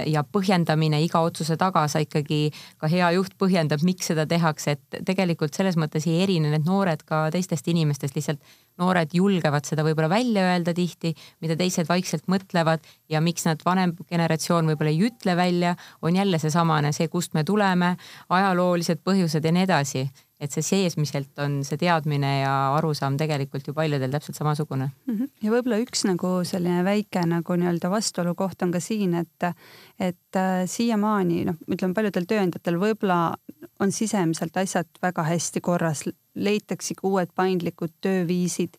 ja põhjendamine iga otsuse taga, sa ikkagi, ka hea juht põhjendab, miks seda tehakse, et tegelikult selles mõttes ei erine need noored ka teistest inimestest, lihtsalt noored julgevad seda võib-olla välja öelda tihti, mida teised vaikselt mõtlevad ja miks nad vanem generatsioon võib-olla ei ütle välja, on jälle seesamane, see, kust me tuleme, ajaloolised põhjused ja nii edasi et see seesmiselt on see teadmine ja arusaam tegelikult ju paljudel täpselt samasugune. -hmm. ja võib-olla üks nagu selline väike nagu nii-öelda vastuolu koht on ka siin, et, et äh, siiamaani noh, ütleme paljudel tööandjatel võib-olla on sisemiselt asjad väga hästi korras, leitakse ka uued paindlikud tööviisid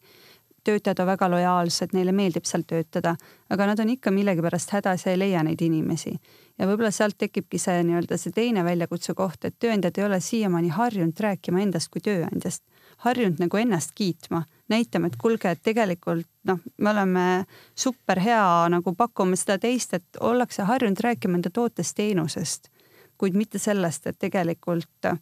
töötajad on väga lojaalsed, neile meeldib seal töötada, aga nad on ikka millegipärast hädas ja ei leia neid inimesi. Ja võib-olla sealt tekibki see nii-öelda see teine väljakutse koht, et tööandjad ei ole siiamaani harjunud rääkima endast kui tööandjast, harjunud nagu ennast kiitma, näitama, et kuulge, et tegelikult noh, me oleme super hea nagu pakume seda teist, et ollakse harjunud rääkima enda tootest-teenusest, kuid mitte sellest, et tegelikult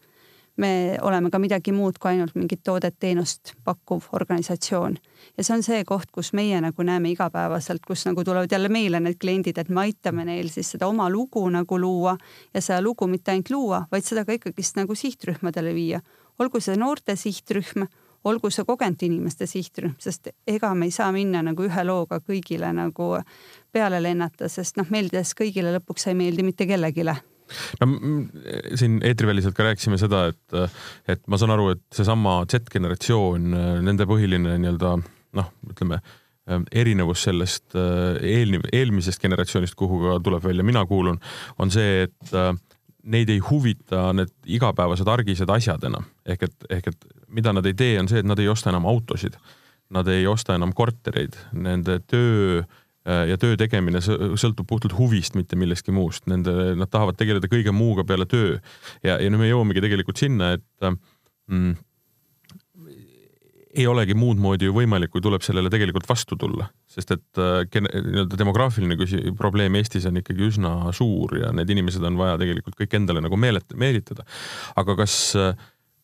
me oleme ka midagi muud kui ainult mingit toodet-teenust pakkuv organisatsioon. ja see on see koht, kus meie nagu näeme igapäevaselt, kus nagu tulevad jälle meile need kliendid, et me aitame neil siis seda oma lugu nagu luua ja seda lugu mitte ainult luua, vaid seda ka ikkagist nagu sihtrühmadele viia. olgu see noorte sihtrühm, olgu see kogenud inimeste sihtrühm, sest ega me ei saa minna nagu ühe looga kõigile nagu peale lennata, sest noh, meeldides kõigile lõpuks ei meeldi mitte kellelegi no siin eetriväliselt ka rääkisime seda, et, et ma saan aru, et seesama Z-generatsioon, nende põhiline nii-öelda noh, ütleme erinevus sellest eel, eelmisest generatsioonist, kuhu ka tuleb välja mina kuulun, on see, et neid ei huvita need igapäevased argised asjad enam. ehk et, ehk et mida nad ei tee, on see, et nad ei osta enam autosid. Nad ei osta enam kortereid, nende töö Äh, ja töö tegemine sõltub puhtalt huvist, mitte millestki muust. Nende, nad tahavad tegeleda kõige muuga peale töö. ja, ja nüüd me jõuamegi tegelikult sinna, et mm, ei olegi muud moodi ju võimalik, kui tuleb sellele tegelikult vastu tulla, sest et äh, nii-öelda demograafiline küsi-, probleem Eestis on ikkagi üsna suur ja need inimesed on vaja tegelikult kõik endale nagu meelet-, meelitada. aga kas,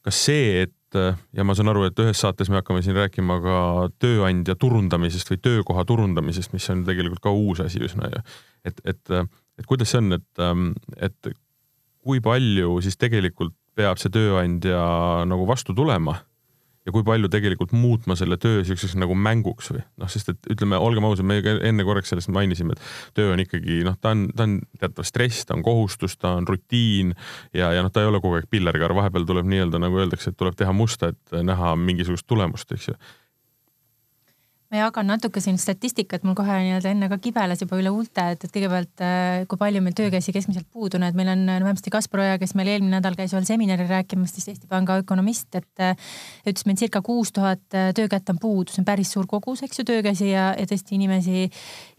kas see, et et äh, ja ma saan aru, et ühes saates me hakkame siin rääkima ka tööandja turundamisest või töökoha turundamisest, mis on tegelikult ka uus asi üsna ju. et, et, et kuidas see on, et, ähm, et kui palju siis tegelikult peab see tööandja nagu vastu tulema ja kui palju tegelikult muutma selle töö siukseks nagu mänguks või? Noh, sest et ütleme, olgem ausad, me enne korraks sellest mainisime, et töö on ikkagi noh, ta on, ta on teatav stress, ta on kohustus, ta on rutiin ja, ja noh, ta ei ole kogu aeg pillerkaar, vahepeal tuleb nii-öelda nagu öeldakse, et tuleb teha musta, et näha mingisugust tulemust, eks ju ma jagan natuke siin statistikat, mul kohe nii-öelda enne ka kibeles juba üle huulte, et, et kõigepealt äh, kui palju meil töökäsi keskmiselt puudu on, et meil on vähemasti Kaspar Oja, kes meil eelmine nädal käis ühel seminaril rääkimas, siis Eesti Panga ökonomist, et äh, ütles meil circa kuus tuhat äh, töökätt on puudu, see on päris suur kogus, eks ju, töökäsi ja, ja tõesti inimesi,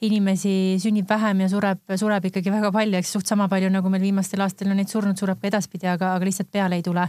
inimesi sünnib vähem ja sureb, sureb ikkagi väga palju, eks suht sama palju nagu meil viimastel aastatel on neid surnud, sureb ka edaspidi, aga, aga lihtsalt peale ei tule.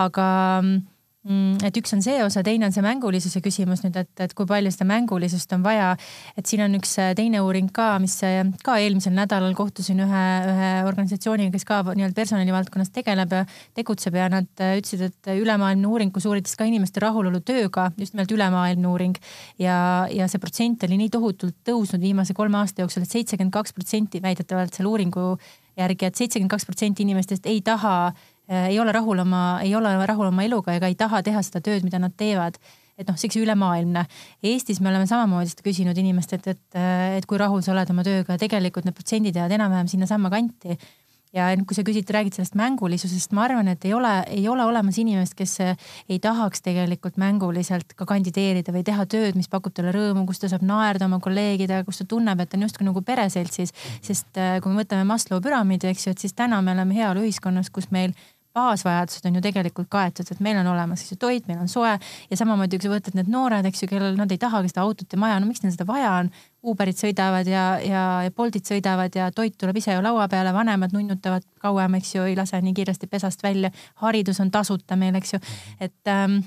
aga Mm, et üks on see osa, teine on see mängulisuse küsimus nüüd, et, et kui palju seda mängulisust on vaja. et siin on üks äh, teine uuring ka, mis äh, ka eelmisel nädalal kohtusin ühe, ühe organisatsiooniga, kes ka nii-öelda personalivaldkonnas tegeleb ja tegutseb ja nad äh, ütlesid, et ülemaailmne uuring, kus uurides ka inimeste rahulolu tööga, just nimelt ülemaailmne uuring. ja, ja see protsent oli nii tohutult tõusnud viimase kolme aasta jooksul et, et seitsekümmend kaks protsenti väidetavalt selle uuringu järgi et, et seitsekümmend kaks protsenti inimestest ei taha Äh, ei ole rahul oma, ei ole rahul oma eluga ega ei taha teha seda tööd, mida nad teevad. et noh, siukse ülemaailmne. Eestis me oleme samamoodi seda küsinud inimestelt, et, et, et kui rahul sa oled oma tööga tegelikult need protsendid jäävad enam-vähem sinnasamma kanti ja kui sa küsid, räägid sellest mängulisusest, ma arvan, et ei ole, ei ole olemas inimest, kes ei tahaks tegelikult mänguliselt ka kandideerida või teha tööd, mis pakub talle rõõmu, kus ta saab naerda oma kolleegidega, kus ta tunneb, et on justkui nagu pereseltsis. sest äh, kui me võtame Maslow püramiidi, eks ju, et siis täna me oleme heaoluühiskonnas, kus meil baasvajadused on ju tegelikult kaetud, et meil on olemas, eks ju, toit, meil on soe ja samamoodi, kui sa võtad need noored, eks ju, kellel nad ei tahagi seda autot ja maja, no miks neil seda vaja on. Uberid sõidavad ja, ja, ja Boltid sõidavad ja toit tuleb ise ju laua peale, vanemad nunnutavad kauem, eks ju, ei lase nii kiiresti pesast välja. haridus on tasuta meil, eks ju, et ähm,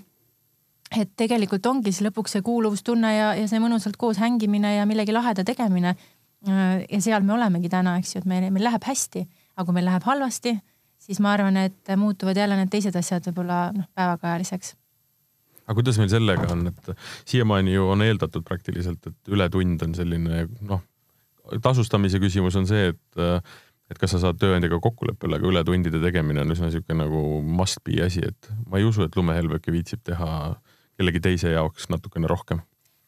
et tegelikult ongi see lõpuks see kuuluvustunne ja, ja see mõnusalt koos hängimine ja millegi laheda tegemine. Äh, ja seal me olemegi täna, eks ju, et meil, meil läheb hästi, aga kui meil läheb halvasti siis ma arvan, et muutuvad jälle need teised asjad võib-olla noh, päevakajaliseks. Aga kuidas meil sellega on, et siiamaani ju on eeldatud praktiliselt, et ületund on selline noh, tasustamise küsimus on see, et et kas sa saad tööandjaga kokkuleppele, aga ületundide tegemine on üsna niisugune nagu must be asi, et ma ei usu, et lumehelbeke viitsib teha kellegi teise jaoks natukene rohkem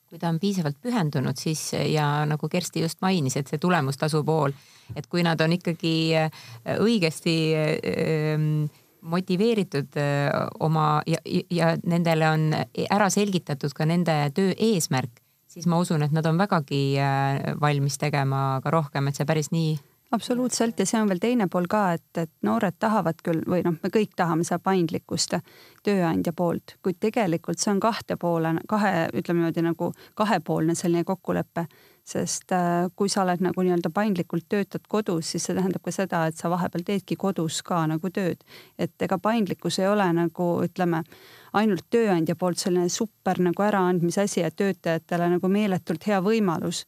kui ta on piisavalt pühendunud, siis ja nagu Kersti just mainis, et see tulemustasu pool, et kui nad on ikkagi õigesti äh, motiveeritud oma ja, ja nendele on ära selgitatud ka nende töö eesmärk, siis ma usun, et nad on vägagi valmis tegema ka rohkem, et see päris nii absoluutselt. Ja see on veel teine pool ka, et, et noored tahavad küll või noh, me kõik tahame seda paindlikkust tööandja poolt, kuid tegelikult see on kahte poole, kahe, ütleme niimoodi nagu kahepoolne selline kokkulepe. Sest äh, kui sa oled nagu nii-öelda paindlikult töötad kodus, siis see tähendab ka seda, et sa vahepeal teedki kodus ka nagu tööd. et ega paindlikkus ei ole nagu ütleme, ainult tööandja poolt selline super nagu äraandmise asi ja töötajatele nagu meeletult hea võimalus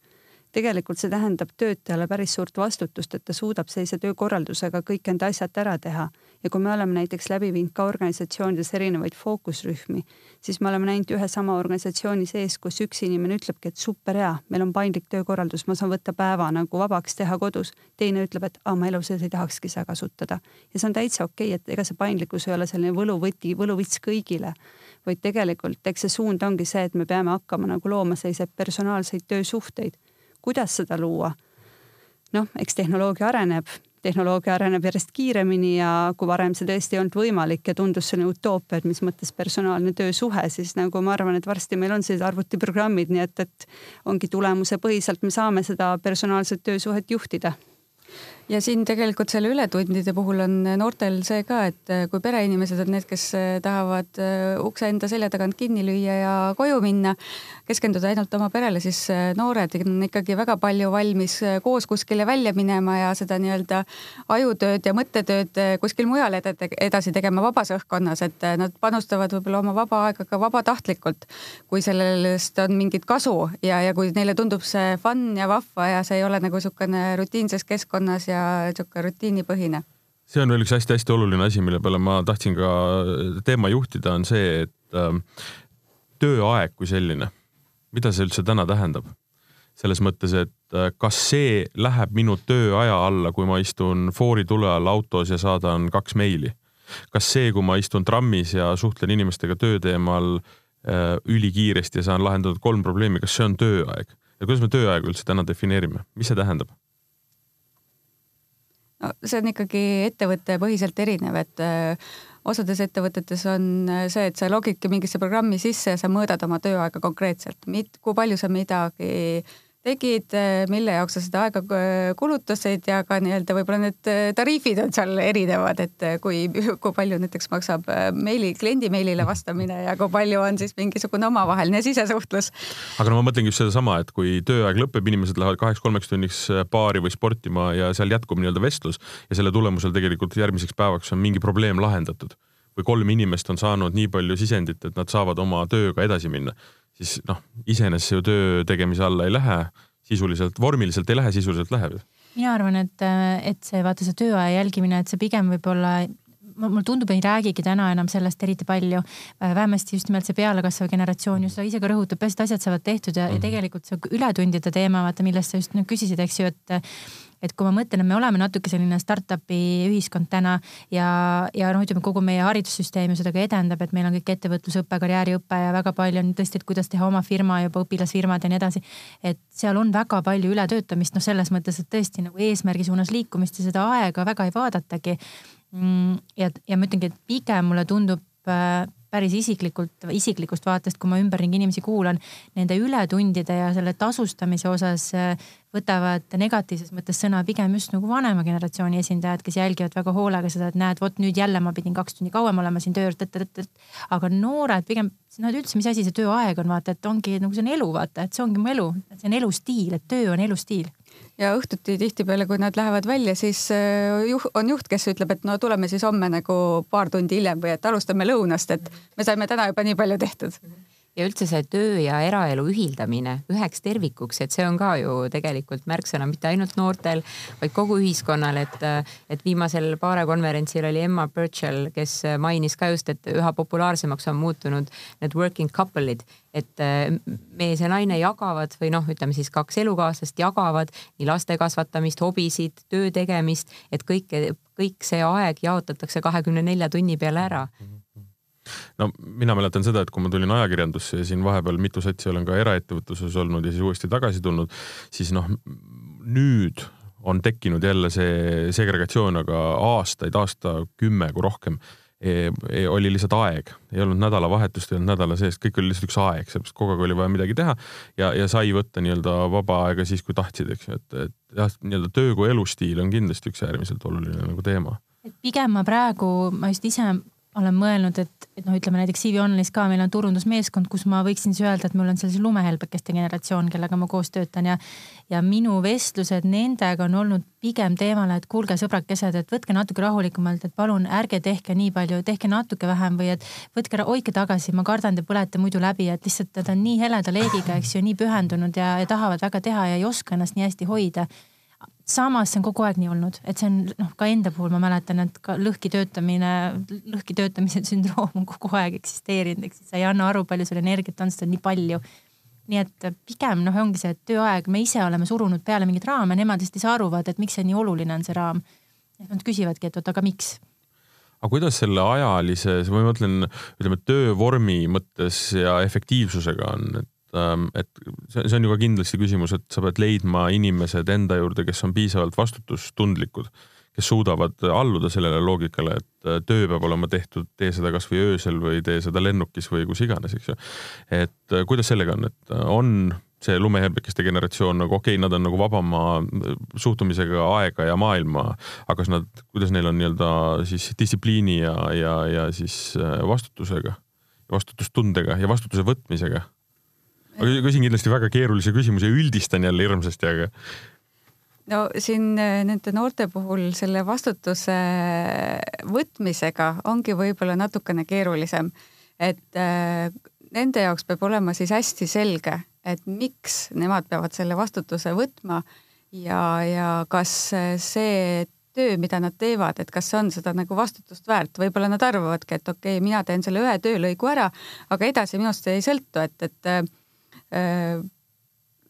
tegelikult see tähendab töötajale päris suurt vastutust, et ta suudab sellise töökorraldusega kõik enda asjad ära teha. ja kui me oleme näiteks läbi viinud ka organisatsioonides erinevaid fookusrühmi, siis me oleme näinud ühe sama organisatsiooni sees, kus üks inimene ütlebki, et super hea, meil on paindlik töökorraldus, ma saan võtta päeva nagu vabaks teha kodus. teine ütleb, et aa, ma elu sees ei tahakski seda kasutada. ja see on täitsa okei okay,, et ega see paindlikkus ei ole selline võluvõti, võluvits kõigile vaid tegelikult eks see suund ongi see, et me peame hakkama nagu looma selliseid personaalseid töösuhteid kuidas seda luua? noh, eks tehnoloogia areneb, tehnoloogia areneb järjest kiiremini ja kui varem see tõesti ei olnud võimalik ja tundus selline utoopia, et mis mõttes personaalne töösuhe, siis nagu ma arvan, et varsti meil on sellised arvutiprogrammid, nii et, et ongi tulemusepõhiselt me saame seda personaalset töösuhet juhtida ja siin tegelikult selle ületundide puhul on noortel see ka, et äh, kui pereinimesed on need, kes äh, tahavad äh, ukse enda selja tagant kinni lüüa ja koju minna, keskenduda ainult oma perele, siis noored on ikkagi väga palju valmis koos kuskile välja minema ja seda nii-öelda ajutööd ja mõttetööd kuskil mujal edasi tegema vabas õhkkonnas, et nad panustavad võib-olla oma vaba aega ka vabatahtlikult, kui sellest on mingit kasu ja, ja kui neile tundub see fun ja vahva ja see ei ole nagu niisugune rutiinses keskkonnas ja ja sihuke rutiinipõhine. see on veel üks hästi-hästi oluline asi, mille peale ma tahtsin ka teema juhtida, on see, et äh, tööaeg kui selline, mida see üldse täna tähendab? selles mõttes, et äh, kas see läheb minu tööaja alla, kui ma istun foori tule all autos ja saadan kaks meili? kas see, kui ma istun trammis ja suhtlen inimestega töö teemal äh, ülikiiresti ja saan lahendatud kolm probleemi, kas see on tööaeg? ja kuidas me tööaega üldse täna defineerime, mis see tähendab? No see on ikkagi ettevõttepõhiselt erinev, et äh, osades ettevõtetes on äh, see, et sa logidki mingisse programmi sisse ja sa mõõdad oma tööaega konkreetselt, kui palju sa midagi tegid, eh, mille jaoks sa seda aega eh, kulutasid ja ka nii-öelda võib-olla need eh, tariifid on seal erinevad, et kui, kui palju näiteks maksab meili, kliendi meilile vastamine ja kui palju on siis mingisugune omavaheline sisesuhtlus. aga no ma mõtlengi just sedasama, et kui tööaeg lõpeb, inimesed lähevad kaheks-kolmeks tunniks baari või sportima ja seal jätkub nii-öelda vestlus ja selle tulemusel tegelikult järgmiseks päevaks on mingi probleem lahendatud või kolm inimest on saanud nii palju sisendit, et nad saavad oma tööga edasi minna siis noh, iseenesest see ju töö tegemise alla ei lähe, sisuliselt, vormiliselt ei lähe, sisuliselt läheb. mina arvan, et, et see vaata see tööaja jälgimine, et see pigem võib-olla mulle tundub, ei räägigi täna enam sellest eriti palju. vähemasti just nimelt see pealekasvav generatsioon ju seda ise ka rõhutab, peaasi, et asjad saavad tehtud ja mm, -hmm. ja mhm. tegelikult see ületundide teema, vaata millest sa just nüüd küsisid, eks ju, et et kui ma mõtlen, et me oleme natuke selline startup'i ühiskond täna ja, ja noh, ütleme kogu meie haridussüsteem ju seda ka edendab, et meil on kõik ettevõtlusõpe, karjääriõpe ja väga palju on tõesti, et kuidas teha oma firma juba õpilasfirmad ja nii edasi. et seal on väga palju ületöötamist, noh, selles mõttes, et tõesti nagu eesmärgi suunas liikumist ja seda aega väga ei vaadatagi. Mm, ja, ja ma ütlengi, et pigem mulle tundub äh, päris isiklikult, isiklikust vaatest, kui ma ümberringi inimesi kuulan, nende ületundide ja selle tasustamise osas äh, võtavad negatiivses mõttes sõna pigem just nagu vanema generatsiooni esindajad, kes jälgivad väga hoolega seda, et näed, vot nüüd jälle ma pidin kaks tundi kauem olema siin tööl, aga noored pigem, nad üldse, mis asi see tööaeg on, vaata, et ongi nagu see on elu, vaata, et see ongi mu elu, see on elustiil, et töö on elustiil ja õhtuti tihtipeale, kui nad lähevad välja, siis äh, juht, on juht, kes ütleb, et no tuleme siis homme nagu paar tundi hiljem või et alustame lõunast, et me saime täna juba nii palju tehtud ja üldse see töö ja eraelu ühildamine üheks tervikuks, et see on ka ju tegelikult märksõna mitte ainult noortel, vaid kogu ühiskonnal, et, et viimasel Paare konverentsil oli Emma Birchall, kes mainis ka just, et üha populaarsemaks on muutunud need working couple'id, et mees ja naine jagavad või noh, ütleme siis kaks elukaaslast jagavad nii laste kasvatamist, hobisid, töö tegemist, et kõike, kõik see aeg jaotatakse kahekümne nelja tunni peale ära no mina mäletan seda, et kui ma tulin ajakirjandusse ja siin vahepeal mitu satsi olen ka eraettevõtluses olnud ja siis uuesti tagasi tulnud, siis noh, nüüd on tekkinud jälle see segregatsioon, aga aastaid, aastakümme kui rohkem e, e, oli lihtsalt aeg, ei olnud nädalavahetust, ei olnud nädala sees, kõik oli lihtsalt üks aeg, sellepärast kogu aeg oli vaja midagi teha ja, ja sai võtta nii-öelda vaba aega siis, kui tahtsid, eks ju, et, et jah, nii-öelda töö kui elustiil on kindlasti üks äärmiselt oluline nagu teema. et pigem ma praegu, ma just ise olen mõelnud, et, et noh, ütleme näiteks CV Online'is ka meil on turundusmeeskond, kus ma võiksin siis öelda, et mul on sellise lumehelbekeste generatsioon, kellega ma koos töötan ja ja minu vestlused nendega on olnud pigem teemale, et kuulge, sõbrakesed, et võtke natuke rahulikumalt, et palun ärge tehke nii palju, tehke natuke vähem või et võtke, hoidke tagasi, ma kardan, te põlete muidu läbi, et lihtsalt nad on nii heleda leegiga, eks ju, nii pühendunud ja, ja tahavad väga teha ja ei oska ennast nii hästi hoida samas see on kogu aeg nii olnud, et see on noh, ka enda puhul ma mäletan, et ka lõhki töötamine, lõhki töötamise sündroom on kogu aeg eksisteerinud, siis sa ei anna aru, palju sul energiat on, sest on nii palju. nii et pigem noh, ongi see, tööaeg, me ise oleme surunud peale mingeid raame, nemad hästi arvavad, et miks see nii oluline on, see raam. Nad küsivadki, et oot, aga miks aga kuidas selle ajalises, ma mõtlen, ütleme töövormi mõttes ja efektiivsusega on, et et see, see on ju ka kindlasti küsimus, et sa pead leidma inimesed enda juurde, kes on piisavalt vastutustundlikud, kes suudavad alluda sellele loogikale, et äh, töö peab olema tehtud, tee seda kasvõi öösel või tee seda lennukis või kus iganes, eks ju. et äh, kuidas sellega on, et äh, on see lumehelbekeste generatsioon nagu okei okay,, nad on nagu vabama suhtumisega aega ja maailma, aga kas nad, kuidas neil on nii-öelda siis distsipliini ja, ja, ja siis vastutusega, vastutustundega ja vastutuse võtmisega ma küsin kindlasti väga keerulise küsimuse üldistan jälle hirmsasti, aga. no siin äh, nende noorte puhul selle vastutuse võtmisega ongi võib-olla natukene keerulisem, et äh, nende jaoks peab olema siis hästi selge, et miks nemad peavad selle vastutuse võtma ja, ja kas see töö, mida nad teevad, et kas see on seda nagu vastutust väärt, võib-olla nad arvavadki, et okei okay,, mina teen selle ühe töölõigu ära, aga edasi minust ei sõltu, et, et äh, Äh,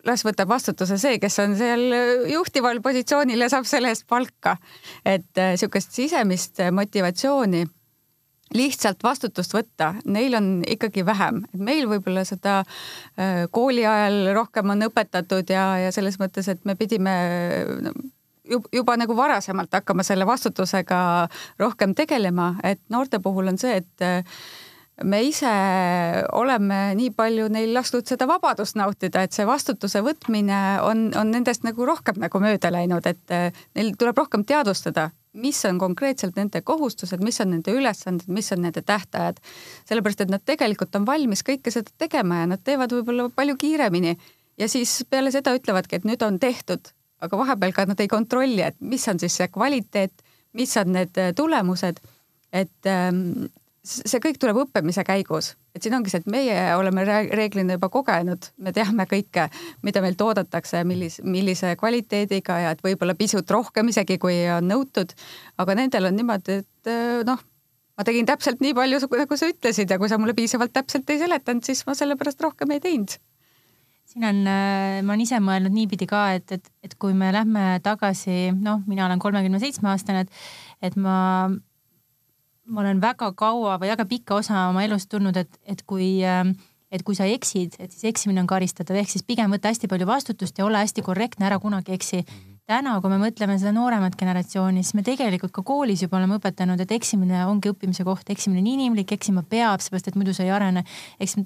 las võtab vastutuse see, kes on seal juhtival positsioonil ja saab selle eest palka. et niisugust äh, sisemist motivatsiooni lihtsalt vastutust võtta, neil on ikkagi vähem, et meil võib-olla seda äh, kooli ajal rohkem on õpetatud ja, ja selles mõttes, et me pidime no, juba nagu varasemalt hakkama selle vastutusega rohkem tegelema, et noorte puhul on see, et me ise oleme nii palju neil lastud seda vabadust nautida, et see vastutuse võtmine on, on nendest nagu rohkem nagu mööda läinud, et eh, neil tuleb rohkem teadvustada, mis on konkreetselt nende kohustused, mis on nende ülesanded, mis on nende tähtajad. sellepärast, et nad tegelikult on valmis kõike seda tegema ja nad teevad võib-olla palju kiiremini ja siis peale seda ütlevadki, et nüüd on tehtud, aga vahepeal ka nad ei kontrolli, et mis on siis see kvaliteet, mis on need tulemused et ehm, see kõik tuleb õppimise käigus, et siin ongi see, et meie oleme reeglina juba kogenud, me teame kõike, mida meilt oodatakse, millis, millise kvaliteediga ja et võib-olla pisut rohkem isegi, kui on nõutud. aga nendel on niimoodi, et eh, noh, ma tegin täpselt nii palju, nagu sa ütlesid ja kui sa mulle piisavalt täpselt ei seletanud, siis ma sellepärast rohkem ei teinud siin on, eh, ma olen ise mõelnud niipidi ka, et, et, et kui me lähme tagasi, noh, mina olen kolmekümne seitsme aastane, et, et ma ma olen väga kaua või väga pikka osa oma elust tundnud, et, et kui, ähm, et kui sa eksid, et siis eksimine on karistatav, ehk siis pigem võta hästi palju vastutust ja ole hästi korrektne, ära kunagi eksi. täna, kui me mõtleme seda nooremat generatsiooni, siis me tegelikult ka koolis juba oleme õpetanud, et eksimine ongi õppimise koht, eksimine on inimlik, eksima peab, seepärast et muidu sa ei arene. eks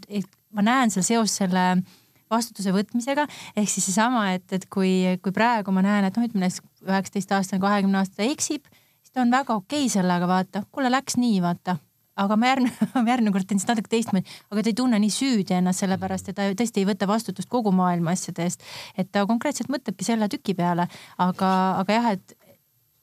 ma näen seal seost selle vastutuse võtmisega, ehk siis seesama, et, et kui, kui praegu ma näen, et noh, ütleme näiteks üheksateist aastane, kahekümne aastane eksib ta on väga okei okay sellega, vaata, kuule läks nii, vaata. Aga ma järgmine, järgmine kord teen siis natuke teistmoodi, aga ta ei tunne nii süüdi ennast sellepärast, et ta tõesti ei võta vastutust kogu maailma asjade eest. et ta konkreetselt mõtlebki selle tüki peale, aga, aga jah, et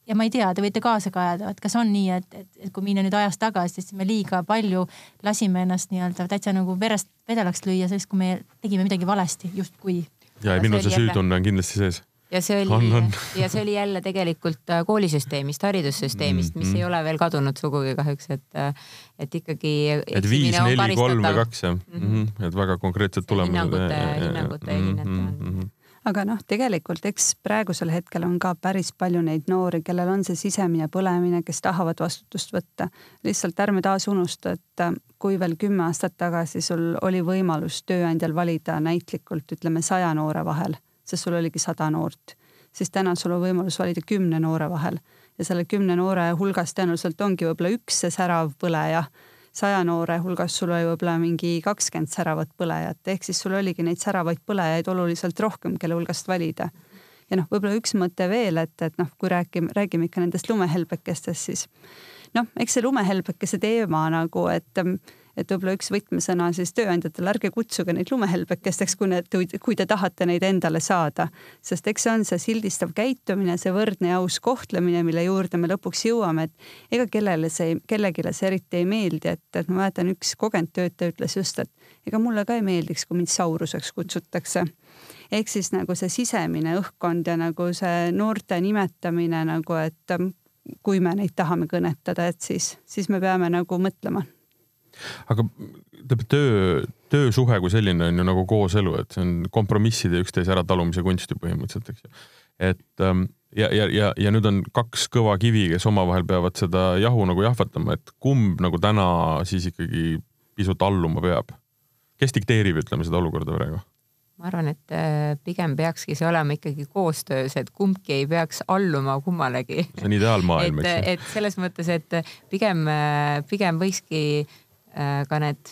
ja ma ei tea, te võite kaasa ka ajada, et kas on nii, et, et, et kui minna nüüd ajas tagasi, siis me liiga palju lasime ennast nii-öelda täitsa nagu verest vedelaks lüüa, sest kui me tegime midagi valesti justkui. ja, ja minul see süütunne on kindlasti sees ja see oli, ja see oli jälle tegelikult äh, koolisüsteemist, haridussüsteemist, mis mm, ei ole veel kadunud sugugi kahjuks, et, äh, et ikkagi. et viis, neli, kolm või kaks jah mm, -hmm. et väga konkreetsed tulemused. hinnangute, hinnangute erinevad mm -hmm aga noh, tegelikult eks praegusel hetkel on ka päris palju neid noori, kellel on see sisemine põlemine, kes tahavad vastutust võtta. lihtsalt ärme taas unusta, et äh, kui veel kümme aastat tagasi sul oli võimalus tööandjal valida näitlikult ütleme saja noore vahel sest sul oligi sada noort, siis täna sul on võimalus valida kümne noore vahel ja selle kümne noore hulgas tõenäoliselt ongi võib-olla üks see särav põleja. saja noore hulgas sul oli võib-olla mingi kakskümmend säravat põlejat, ehk siis sul oligi neid säravaid põlejaid oluliselt rohkem, kelle hulgast valida. ja noh, võib-olla üks mõte veel, et, et noh, kui räägime, räägime ikka nendest lumehelbekestest, siis noh, eks see lumehelbekese teema nagu, et et võib-olla üks võtmesõna siis tööandjatele, ärge kutsuge neid lumehelbekesteks, kui need, kui te tahate neid endale saada. sest eks see on see sildistav käitumine, see võrdne ja aus kohtlemine, mille juurde me lõpuks jõuame, et ega kellele see, kellelegi see eriti ei meeldi, et, et ma mäletan, üks kogenud töötaja ütles just, et ega mulle ka ei meeldiks, kui mind sauruseks kutsutakse ehk siis nagu see sisemine õhkkond ja nagu see noorte nimetamine nagu, et kui me neid tahame kõnetada, et siis, siis me peame nagu mõtlema aga ütleme töö, töösuhe kui selline on ju nagu kooselu, et see on kompromisside üksteise äratalumise kunst ju põhimõtteliselt, eks ju. et ähm, ja, ja, ja, ja nüüd on kaks kõva kivi, kes omavahel peavad seda jahu nagu jahvatama, et kumb nagu täna siis ikkagi pisut alluma peab? kes dikteerib, ütleme seda olukorda praegu? ma arvan, et äh, pigem peakski see olema ikkagi koostöös, et kumbki ei peaks alluma kummalegi. see on ideaalmaailm, eks ju. et selles mõttes, et pigem, äh, pigem võikski ka need,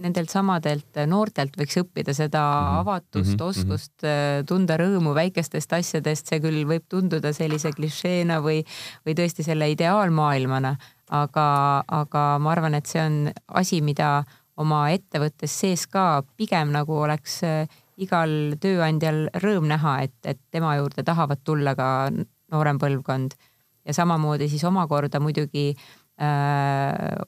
nendelt samadelt noortelt võiks õppida seda mhm. avatust mm, -hmm. oskust äh, tunda rõõmu väikestest asjadest, see küll võib tunduda sellise klišeena või, või tõesti selle ideaalmaailmana, aga, aga ma arvan, et see on asi, mida oma ettevõttes sees ka pigem nagu oleks äh, igal tööandjal rõõm näha, et, et tema juurde tahavad tulla ka noorem põlvkond ja samamoodi siis omakorda muidugi äh,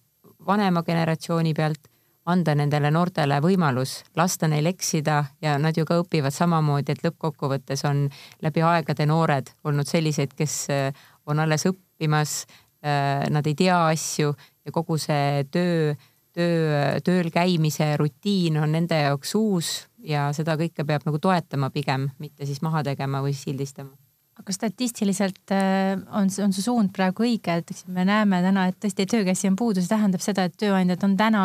vanema generatsiooni pealt, anda nendele noortele võimalus, lasta neil eksida ja nad ju ka õpivad samamoodi, et lõppkokkuvõttes on läbi aegade noored olnud sellised, kes äh, on alles õppimas, äh, nad ei tea asju ja kogu see töö, töö, tööl käimise rutiin on nende jaoks uus ja seda kõike peab nagu toetama pigem, mitte siis maha tegema või sildistama aga statistiliselt äh, on, on see suund praegu õige, et me näeme täna, et tõesti töökäsi on puudu, see tähendab seda, et tööandjad on täna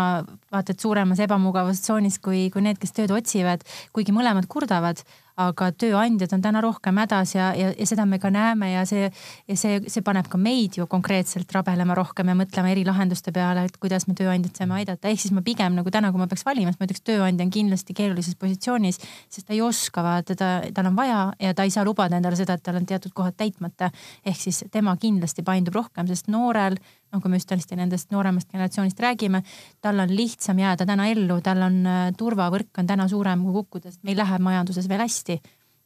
vaata et suuremas ebamugavustsoonis kui, kui need, kes tööd otsivad, kuigi mõlemad kurdavad aga tööandjad on täna rohkem hädas ja, ja, ja seda me ka näeme ja see, ja see, see paneb ka meid ju konkreetselt rabelema rohkem ja mõtlema eri lahenduste peale, et kuidas me tööandjat saame aidata. ehk siis ma pigem nagu täna, kui ma peaks valima, siis ma ütleks, tööandja on kindlasti keerulises positsioonis, sest ta ei oska vaata, ta, tal on vaja ja ta ei saa lubada endale seda, et tal on teatud kohad täitmata. ehk siis tema kindlasti paindub rohkem, sest noorel noh, kui me just tõesti nendest nooremast generatsioonist räägime, tal on lihtsam jääda täna ellu, tal on äh, turvavõrk on täna suurem kui kukkuda, sest meil läheb majanduses veel hästi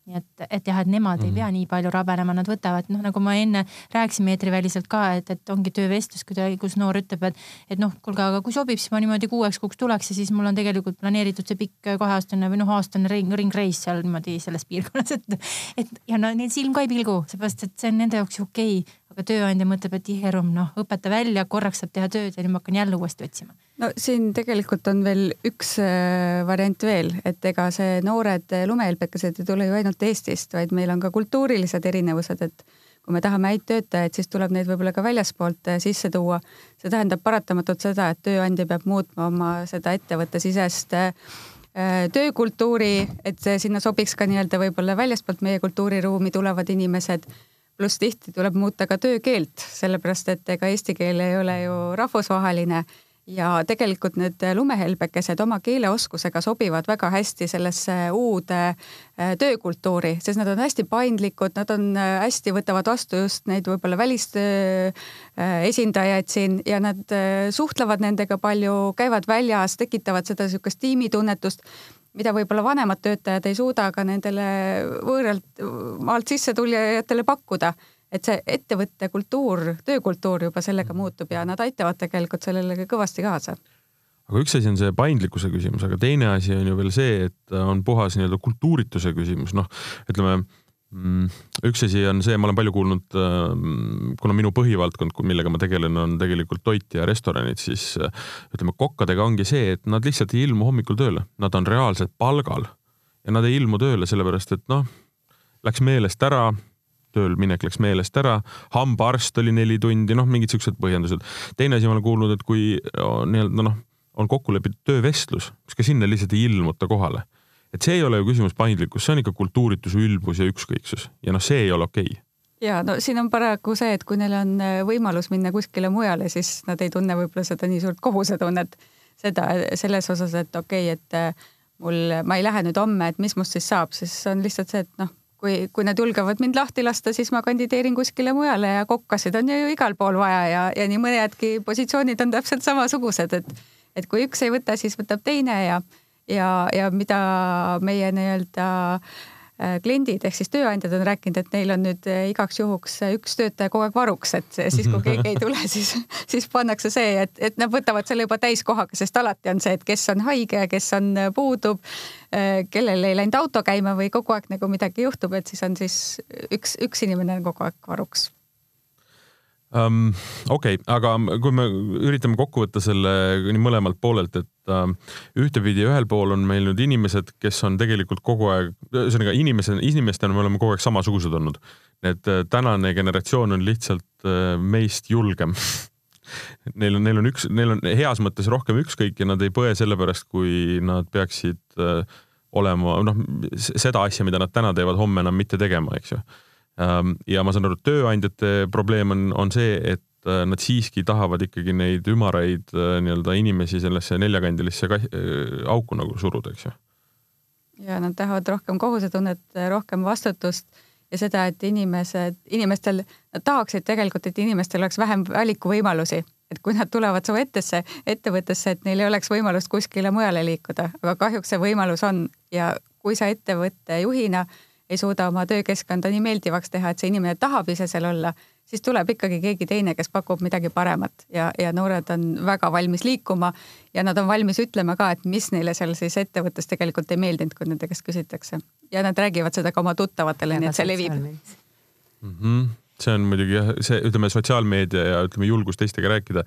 nii et, et jah, et nemad mm -hmm. ei mhm. pea nii palju rabelema, nad võtavad, noh, nagu ma enne rääkisime eetriväliselt ka, et, et ongi töövestlus, kus noor ütleb, et, et noh, kuulge, aga kui sobib, siis ma niimoodi kuueks kuuks tuleks ja siis mul on tegelikult planeeritud see pikk kaheaastane või noh, aastane ring, ringreis seal niimoodi selles piirkonnas, et, et ja no neil silm ka ei pilgu, seepärast et see on nende jaoks ju okei okay aga tööandja mõtleb, et iherum, noh, õpeta välja, korraks saab teha tööd ja nüüd ma hakkan jälle uuesti otsima. no siin tegelikult on veel üks äh, variant veel, et ega see noored lumehelbekesed ei tule ju ainult Eestist, vaid meil on ka kultuurilised erinevused, et kui me tahame häid töötajaid, siis tuleb neid võib-olla ka väljaspoolt äh, sisse tuua. see tähendab paratamatult seda, et tööandja peab muutma oma seda ettevõttesisest äh, töökultuuri, et sinna sobiks ka nii-öelda võib-olla väljaspoolt meie kultuuriruumi tulevad inimesed pluss tihti tuleb muuta ka töökeelt, sellepärast et ega eesti keel ei ole ju rahvusvaheline. Ja tegelikult need lumehelbekesed oma keeleoskusega sobivad väga hästi sellesse uude äh, töökultuuri, sest nad on hästi paindlikud, nad on äh, hästi, võtavad vastu just neid võib-olla välistöö äh, esindajaid siin ja nad suhtlevad nendega palju, käivad väljas, tekitavad seda niisugust tiimitunnetust mida võib-olla vanemad töötajad ei suuda ka nendele võõralt maalt sissetulijatele pakkuda. et see ettevõtte kultuur, töökultuur juba sellega muutub ja nad aitavad tegelikult sellele kõvasti kaasa aga üks asi on see paindlikkuse küsimus, aga teine asi on ju veel see, et on puhas nii-öelda kultuurituse küsimus, noh, ütleme üks asi on see, ma olen palju kuulnud, äh, kuna minu põhivaldkond, millega ma tegelen, on tegelikult toit ja restoranid, siis äh, ütleme, kokkadega ongi see, et nad lihtsalt ei ilmu hommikul tööle, nad on reaalselt palgal ja nad ei ilmu tööle sellepärast, et noh, läks meelest ära, tööl minek läks meelest ära, hambaarst oli neli tundi, noh, mingid siuksed põhjendused. teine asi, ma olen kuulnud, et kui nii-öelda noh, on kokku lepitud töövestlus, siis ka sinna lihtsalt ei ilmuta kohale. Et see ei ole ju küsimus paindlikkus, see on ikka kultuuritus, ülbus ja ükskõiksus. Ja noh, see ei ole okei. Okay ja no siin on paraku see, et kui neil on äh, võimalus minna kuskile mujale, siis nad ei tunne võib-olla seda nii suurt kohusetunnet, seda selles osas, et okei okay,, et äh, mul, ma ei lähe nüüd homme, et mis must siis saab, siis on lihtsalt see, et noh, kui, kui nad julgevad mind lahti lasta, siis ma kandideerin kuskile mujale ja kokkasid on ju igal pool vaja ja, ja nii mõnedki positsioonid on täpselt samasugused, et et kui üks ei võta, siis võtab teine ja, ja, ja mida meie nii-öelda äh, kliendid ehk siis tööandjad on rääkinud, et neil on nüüd äh, igaks juhuks üks töötaja kogu aeg varuks, et siis kui keegi ei tule, siis, siis pannakse see, et, et nad võtavad selle juba täiskohaga, sest alati on see, et kes on haige, kes on, äh, puudub, kellel ei läinud auto käima või kogu aeg nagu midagi juhtub, et siis on siis üks, üks inimene kogu aeg varuks um,. okei okay,, aga kui me üritame kokku võtta selle nii mõlemalt poolelt, et uh, ühtepidi ühel pool on meil nüüd inimesed, kes on tegelikult kogu aeg, ühesõnaga inimesed, inimestena me oleme kogu aeg samasugused olnud. et uh, tänane generatsioon on lihtsalt uh, meist julgem Neil on, neil on üks, neil on heas mõttes rohkem ükskõik ja nad ei põe selle pärast, kui nad peaksid olema, noh, seda asja, mida nad täna teevad, homme enam mitte tegema, eks ju ja ma saan aru, et tööandjate probleem on, on see, et äh, nad siiski tahavad ikkagi neid ümaraid äh, nii-öelda inimesi sellesse neljakandilisse äh, auku nagu suruda, eks ju. ja nad tahavad rohkem kohusetunnet, rohkem vastutust ja seda, et inimesed, inimestel, nad tahaksid tegelikult, et inimestel oleks vähem valikuvõimalusi, et kui nad tulevad su ettesse, ettevõttesse, et neil ei oleks võimalust kuskile mujale liikuda, aga kahjuks see võimalus on. Ja kui sa ettevõtte juhina ei suuda oma töökeskkonda nii meeldivaks teha, et see inimene tahab ise seal olla, siis tuleb ikkagi keegi teine, kes pakub midagi paremat ja, ja noored on väga valmis liikuma ja nad on valmis ütlema ka, et mis neile seal siis ettevõttes tegelikult ei meeldinud, kui nende käest küsitakse. ja nad räägivad seda ka oma tuttavatele, nii et see levib. Mm -hmm see on muidugi jah, see ütleme, sotsiaalmeedia ja ütleme, julgus teistega rääkida.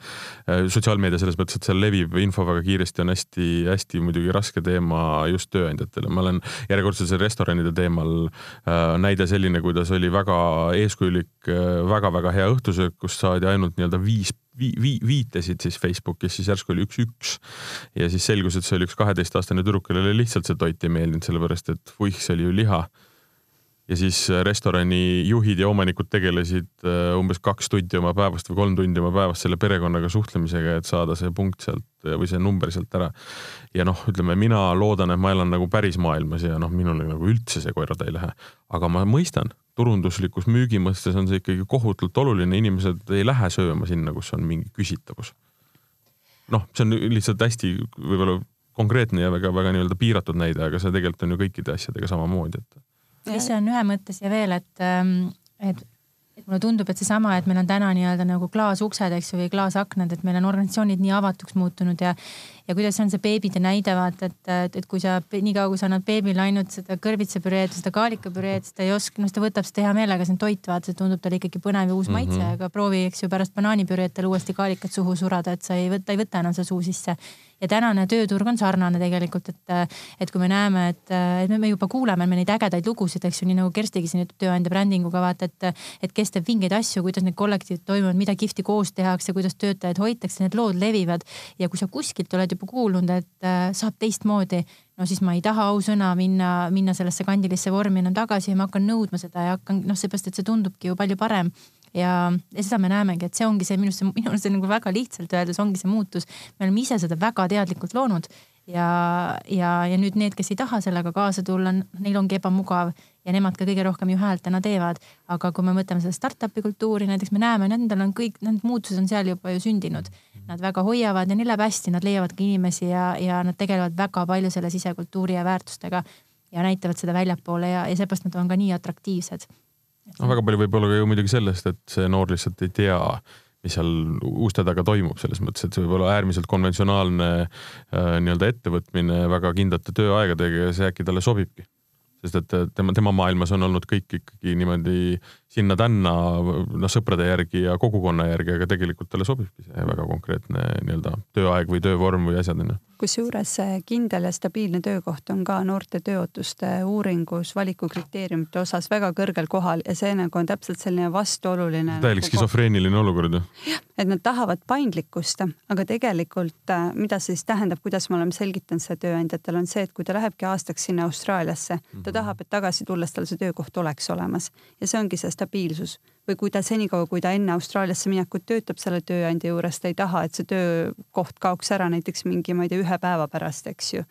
Äh, sotsiaalmeedia selles mõttes, et seal levib info väga kiiresti, on hästi-hästi muidugi raske teema just tööandjatele. ma olen järjekordselt seal restoranide teemal äh, näide selline, kuidas oli väga eeskujulik äh,, väga-väga hea õhtusöök, kus saadi ainult nii-öelda viis vi, vi, viitesid siis Facebookis, siis järsku oli üks-üks. ja siis selgus, et see oli üks kaheteistaastane tüdruk, kellele lihtsalt see toit ei meeldinud, sellepärast et vuih, see oli ju liha ja siis äh, restorani juhid ja omanikud tegelesid äh, umbes kaks tundi oma päevast või kolm tundi oma päevast selle perekonnaga suhtlemisega, et saada see punkt sealt äh, või see number sealt ära. ja noh, ütleme mina loodan, et ma elan nagu päris maailmas ja noh, minul nagu üldse see koerad ei lähe, aga ma mõistan, turunduslikus müügi mõttes on see ikkagi kohutavalt oluline, inimesed ei lähe sööma sinna, kus on mingi küsitavus. noh, see on lihtsalt hästi võib-olla konkreetne ja väga-väga nii-öelda piiratud näide, aga see tegelikult on ju kõikide asjadega samamoodi, et mis on ühe mõtte siia veel, et, ähm, et, et mulle tundub, et seesama, et meil on täna nii-öelda nagu klaasuksed, eks ju, või klaasaknad, et meil on organisatsioonid nii avatuks muutunud ja ja kuidas on see beebide näide, vaata, et, et, et kui sa niikaua, kui sa annad beebile ainult seda kõrvitsapüreed, seda kaalikapüreed, siis ta ei oska, noh, ta võtab seda hea meelega, see on toit, vaata, see tundub talle ikkagi põnev ja uus mm -hmm. maitse, aga proovi, eks ju, pärast banaanipüreed talle uuesti kaalikat suhu surada, et sa ei võta, ei võta enam seda suu sisse ja tänane tööturg on sarnane tegelikult, et, et kui me näeme, et, et me juba kuuleme me neid ägedaid lugusid, eks ju, nii nagu Kerstigi siin ütleb tööandja brändinguga vaata, et, et kes teeb vingeid asju, kuidas need kollektiivid toimuvad, mida kihvti koos tehakse, kuidas töötajaid hoitakse, need lood levivad. Ja kui sa kuskilt oled juba kuulnud, et äh, saab teistmoodi, no siis ma ei taha ausõna minna, minna sellesse kandilisse vormi enam tagasi ja ma hakkan nõudma seda ja hakkan noh, seepärast, et see tundubki ju palju parem ja, ja seda me näemegi, et see ongi see minu arust, minu arust nagu väga lihtsalt öeldes ongi see muutus. me oleme ise seda väga teadlikult loonud ja, ja, ja nüüd need, kes ei taha sellega kaasa tulla, neil ongi ebamugav ja nemad ka kõige rohkem ju häält täna teevad. aga kui me mõtleme seda startup'i kultuuri, näiteks me näeme, nendel on kõik, need muutused on seal juba ju sündinud. Nad väga hoiavad ja neil läheb hästi, nad leiavad ka inimesi ja, ja nad tegelevad väga palju selle sisekultuuri ja väärtustega ja näitavad seda väljapoole ja, ja seepärast nad on ka nii atraktiivsed no väga palju võib olla ka ju muidugi sellest, et see noor lihtsalt ei tea, mis seal uste taga toimub, selles mõttes, et see võib olla äärmiselt konventsionaalne äh, nii-öelda ettevõtmine väga kindlate tööaegadega ja see äkki talle sobibki sest et tema, tema maailmas on olnud kõik ikkagi niimoodi sinna-tänna, noh, sõprade järgi ja kogukonna järgi, aga tegelikult talle sobibki see väga konkreetne nii-öelda tööaeg või töövorm või asjad onju kusjuures see kindel ja stabiilne töökoht on ka noorte tööootuste uuringus valikukriteeriumite osas väga kõrgel kohal ja see nagu on täpselt selline vastuoluline. täielik nagu skisofreeniline olukord ju. jah, et nad tahavad paindlikkust, aga tegelikult äh, mida see siis tähendab, kuidas me oleme selgitanud seda tööandjatele, on see, et kui ta lähebki aastaks sinna Austraaliasse, ta. Tahab, et tagasi tulles tal see töökoht oleks olemas. Ja see ongi see stabiilsus. Või kui ta senikaua, kui ta enne Austraaliasse minekut töötab selle tööandja juures, ta ei taha, et see töökoht kaoks ära näiteks mingi, ma ei tea, ühe päeva pärast, eks ju.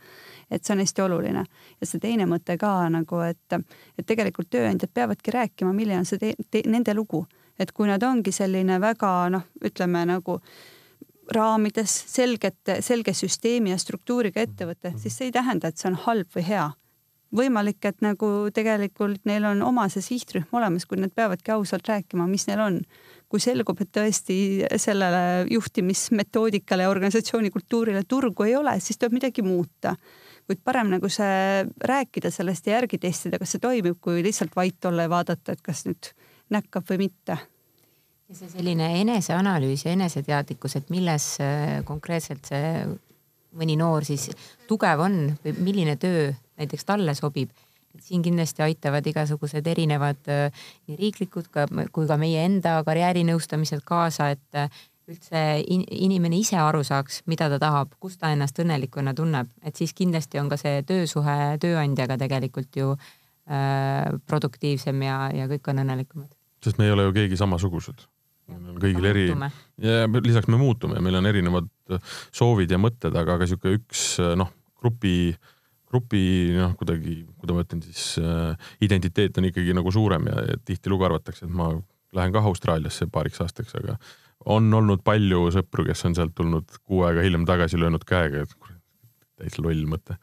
et see on hästi oluline. Ja see teine mõte ka nagu, et, et tegelikult tööandjad peavadki rääkima, milline on see te, te, nende lugu, et kui nad ongi selline väga noh, ütleme nagu raamides selgete, selge süsteemi ja struktuuriga ettevõte, siis see ei tähenda, et see on halb või hea võimalik, et nagu tegelikult neil on oma see sihtrühm olemas, kui nad peavadki ausalt rääkima, mis neil on. kui selgub, et tõesti sellele juhtimismetoodikale ja organisatsiooni kultuurile turgu ei ole, siis tuleb midagi muuta. kuid parem nagu see rääkida sellest ja järgi testida, kas see toimib, kui lihtsalt vait olla ja vaadata, et kas nüüd näkkab või mitte ja see selline eneseanalüüs ja eneseteadlikkus, et milles äh, konkreetselt see mõni noor siis tugev on või milline töö näiteks talle sobib. siin kindlasti aitavad igasugused erinevad äh, nii riiklikud kui ka meie enda karjäärinõustamised kaasa, et äh, üldse in, inimene ise aru saaks, mida ta tahab, kus ta ennast õnnelikuna tunneb, et siis kindlasti on ka see töösuhe tööandjaga tegelikult ju äh, produktiivsem ja, ja kõik on õnnelikumad. sest me ei ole ju keegi samasugused meil on kõigil eri ja lisaks me muutume, meil on erinevad soovid ja mõtted, aga ka sihuke üks noh, grupi äh, grupi noh, kuidagi, kuidas ma ütlen siis äh, identiteet on ikkagi nagu suurem ja, ja tihtilugu arvatakse, et ma lähen ka Austraaliasse paariks aastaks, aga on olnud palju sõpru, kes on sealt tulnud kuu aega hiljem tagasi löönud käega, et täitsa loll mõte.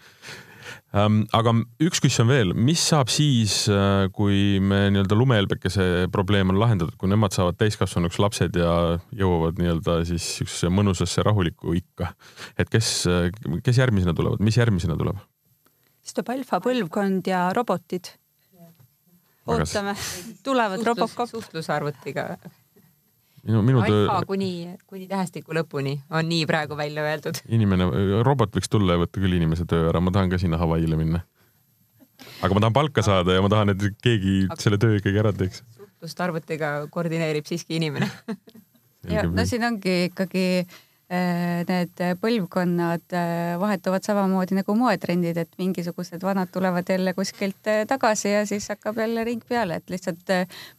Aga üks küsimus on veel, mis saab siis, äh, kui me nii-öelda lumehelbekese probleem on lahendatud, kui nemad saavad täiskasvanuks lapsed ja jõuavad nii-öelda siis siuksesse mõnusasse rahulikku ikka, et kes, kes järgmisena tulevad, mis järgmisena tuleb? siis tuleb alfa põlvkond ja robotid. ootame, tulevad Robocop. suhtlusarvutiga. Minu, minu töö. alfa kuni, kuni tähestiku lõpuni on nii praegu välja öeldud. inimene, robot võiks tulla ja võtta küll inimese töö ära, ma tahan ka sinna Hawaii'le minna. aga ma tahan palka saada ja ma tahan, et keegi aga... selle töö ikkagi ära teeks. suhtlust arvutiga koordineerib siiski inimene ja no siin ongi ikkagi Äh, need põlvkonnad äh, vahetuvad samamoodi nagu moetrendid, et mingisugused vanad tulevad jälle kuskilt äh, tagasi ja siis hakkab jälle ring peale, et lihtsalt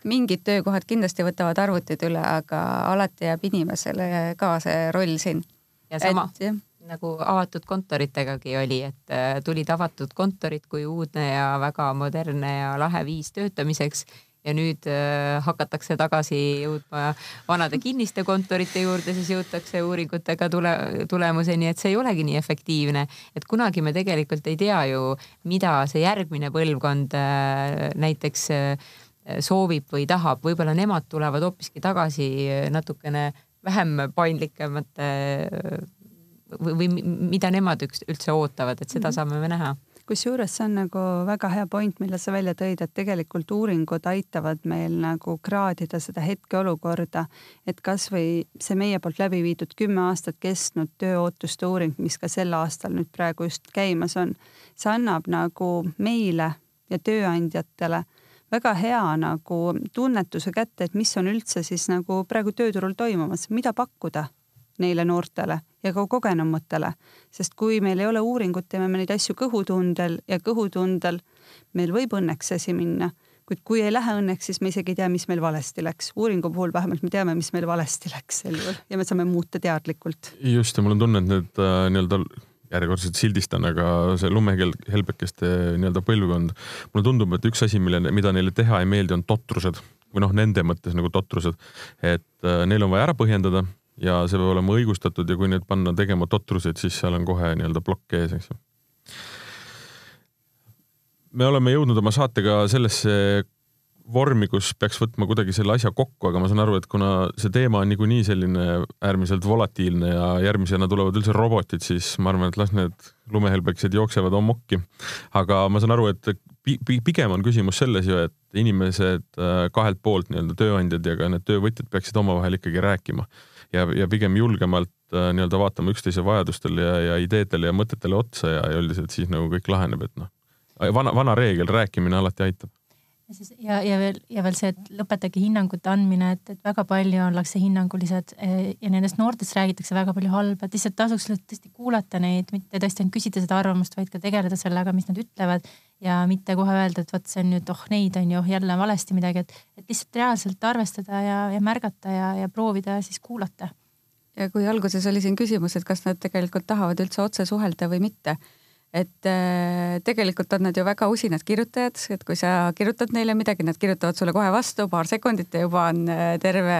mingid töökohad kindlasti võtavad arvutid üle, aga alati jääb inimesele ka see roll siin. ja sama et, nagu avatud kontoritegagi oli, et tulid avatud kontorid kui uudne ja väga modernne ja lahe viis töötamiseks ja nüüd äh, hakatakse tagasi jõudma vanade kinniste kontorite juurde, siis jõutakse uuringutega tule, tulemuseni, et see ei olegi nii efektiivne, et kunagi me tegelikult ei tea ju, mida see järgmine põlvkond äh, näiteks äh, soovib või tahab, võib-olla nemad tulevad hoopiski tagasi natukene vähem paindlikemate või, või mida nemad üks, üldse ootavad, et seda mhm. saame me näha kusjuures see on nagu väga hea point, mille sa välja tõid, et tegelikult uuringud aitavad meil nagu kraadida seda hetkeolukorda, et kasvõi see meie poolt läbi viidud kümme aastat kestnud tööootuste uuring, mis ka sel aastal nüüd praegu just käimas on, see annab nagu meile ja tööandjatele väga hea nagu tunnetuse kätte, et mis on üldse siis nagu praegu tööturul toimumas, mida pakkuda neile noortele ja ka kogenumatele, sest kui meil ei ole uuringut, teeme me neid asju kõhutundel ja kõhutundel meil võib õnneks asi minna, kuid kui ei lähe õnneks, siis me isegi ei tea, mis meil valesti läks. uuringu puhul vähemalt me teame, mis meil valesti läks sel juhul ja me saame muuta teadlikult. just ja mul on tunne, et need äh, nii-öelda järjekordselt sildistan, aga see lumehelbekeste nii-öelda põlvkond, mulle tundub, et üks asi, mille, mida neile teha ei meeldi, on totrused. Või noh, nende mõttes nagu totrused, et äh, neil on vaja ära põhjendada ja see peab olema õigustatud ja kui nüüd panna tegema totruseid, siis seal on kohe nii-öelda plokk ees, eks ju. me oleme jõudnud oma saatega sellesse vormi, kus peaks võtma kuidagi selle asja kokku, aga ma saan aru, et kuna see teema on niikuinii selline äärmiselt volatiilne ja järgmisena tulevad üldse robotid, siis ma arvan, et las need lumehelbekesed jooksevad amokki. aga ma saan aru, et pigem on küsimus selles ju, et inimesed äh, kahelt poolt nii-öelda tööandjad ja ka need töövõtjad peaksid omavahel ikkagi rääkima ja, ja pigem julgemalt äh, nii-öelda vaatama üksteise vajadustele ja, ja ideedele ja mõtetele otsa ja, ja üldiselt siis nagu kõik laheneb, et noh, vana, vana reegel, rääkimine alati aitab ja siis ja, ja veel ja veel see, et lõpetage hinnangute andmine, et, et väga palju ollakse hinnangulised eh, ja nendest noortest räägitakse väga palju halba, et lihtsalt tasuks tõesti kuulata neid, mitte tõesti ainult küsida seda arvamust, vaid ka tegeleda sellega, mis nad ütlevad ja mitte kohe öelda, et vot see on nüüd, oh neid on ju jälle valesti midagi, et, et lihtsalt reaalselt arvestada ja, ja märgata ja, ja proovida siis kuulata. ja kui alguses oli siin küsimus, et kas nad tegelikult tahavad üldse otse suhelda või mitte et äh, tegelikult on nad ju väga usinad kirjutajad, et kui sa kirjutad neile midagi, nad kirjutavad sulle kohe vastu, paar sekundit ja juba on äh, terve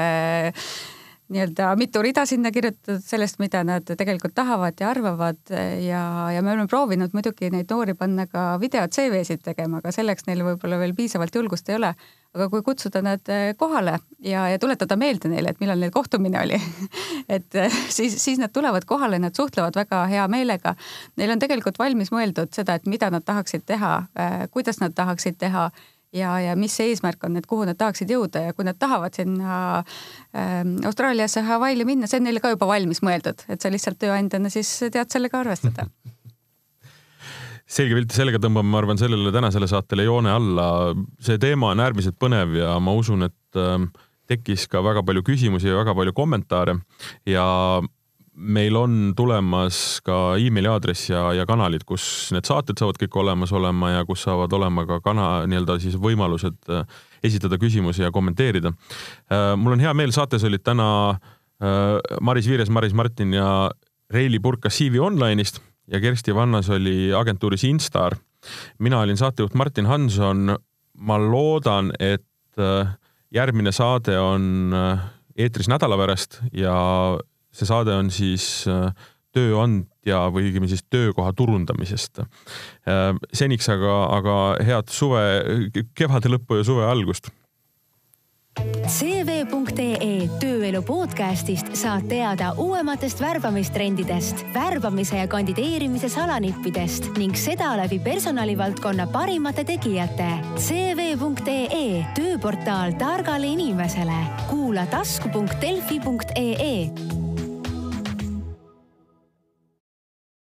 nii-öelda mitu rida sinna kirjutatud sellest, mida nad tegelikult tahavad ja arvavad ja, ja me oleme proovinud muidugi neid noori panna ka video CV-sid tegema, aga selleks neil võib-olla veel piisavalt julgust ei ole. aga kui kutsuda nad eh, kohale ja, ja tuletada meelde neile, et millal neil kohtumine oli et eh, siis, siis nad tulevad kohale, nad suhtlevad väga hea meelega. Neil on tegelikult valmis mõeldud seda, et mida nad tahaksid teha, eh, kuidas nad tahaksid teha ja, ja mis see eesmärk on, et kuhu nad tahaksid jõuda ja kui nad tahavad sinna äh, Austraaliasse, Hawaii'le minna, see on neile ka juba valmis mõeldud, et sa lihtsalt tööandjana siis tead sellega arvestada selge pilt ja sellega tõmbame, ma arvan, sellele tänasele saatele joone alla. see teema on äärmiselt põnev ja ma usun, et äh, tekkis ka väga palju küsimusi ja väga palju kommentaare ja meil on tulemas ka emaili aadress ja, ja kanalid, kus need saated saavad kõik olemas olema ja kus saavad olema ka kana nii-öelda siis võimalused äh, esitada küsimusi ja kommenteerida. Äh, mul on hea meel, saates olid täna äh, Maris Viires, Maris Martin ja Reili Purkas CV Online'ist ja Kersti Vannas oli agentuuris Instar. mina olin saatejuht Martin Hanson. ma loodan, et järgmine saade on eetris nädala pärast ja see saade on siis äh, tööandja või õigemini siis töökoha turundamisest. Äh, seniks aga, aga head suve, kevade lõppu ja suve algust CV.ee tööelu podcastist saad teada uuematest värbamistrendidest, värbamise ja kandideerimise salanippidest ning seda läbi personalivaldkonna parimate tegijate. CV.ee tööportaal targale inimesele. kuula tasku.delfi.ee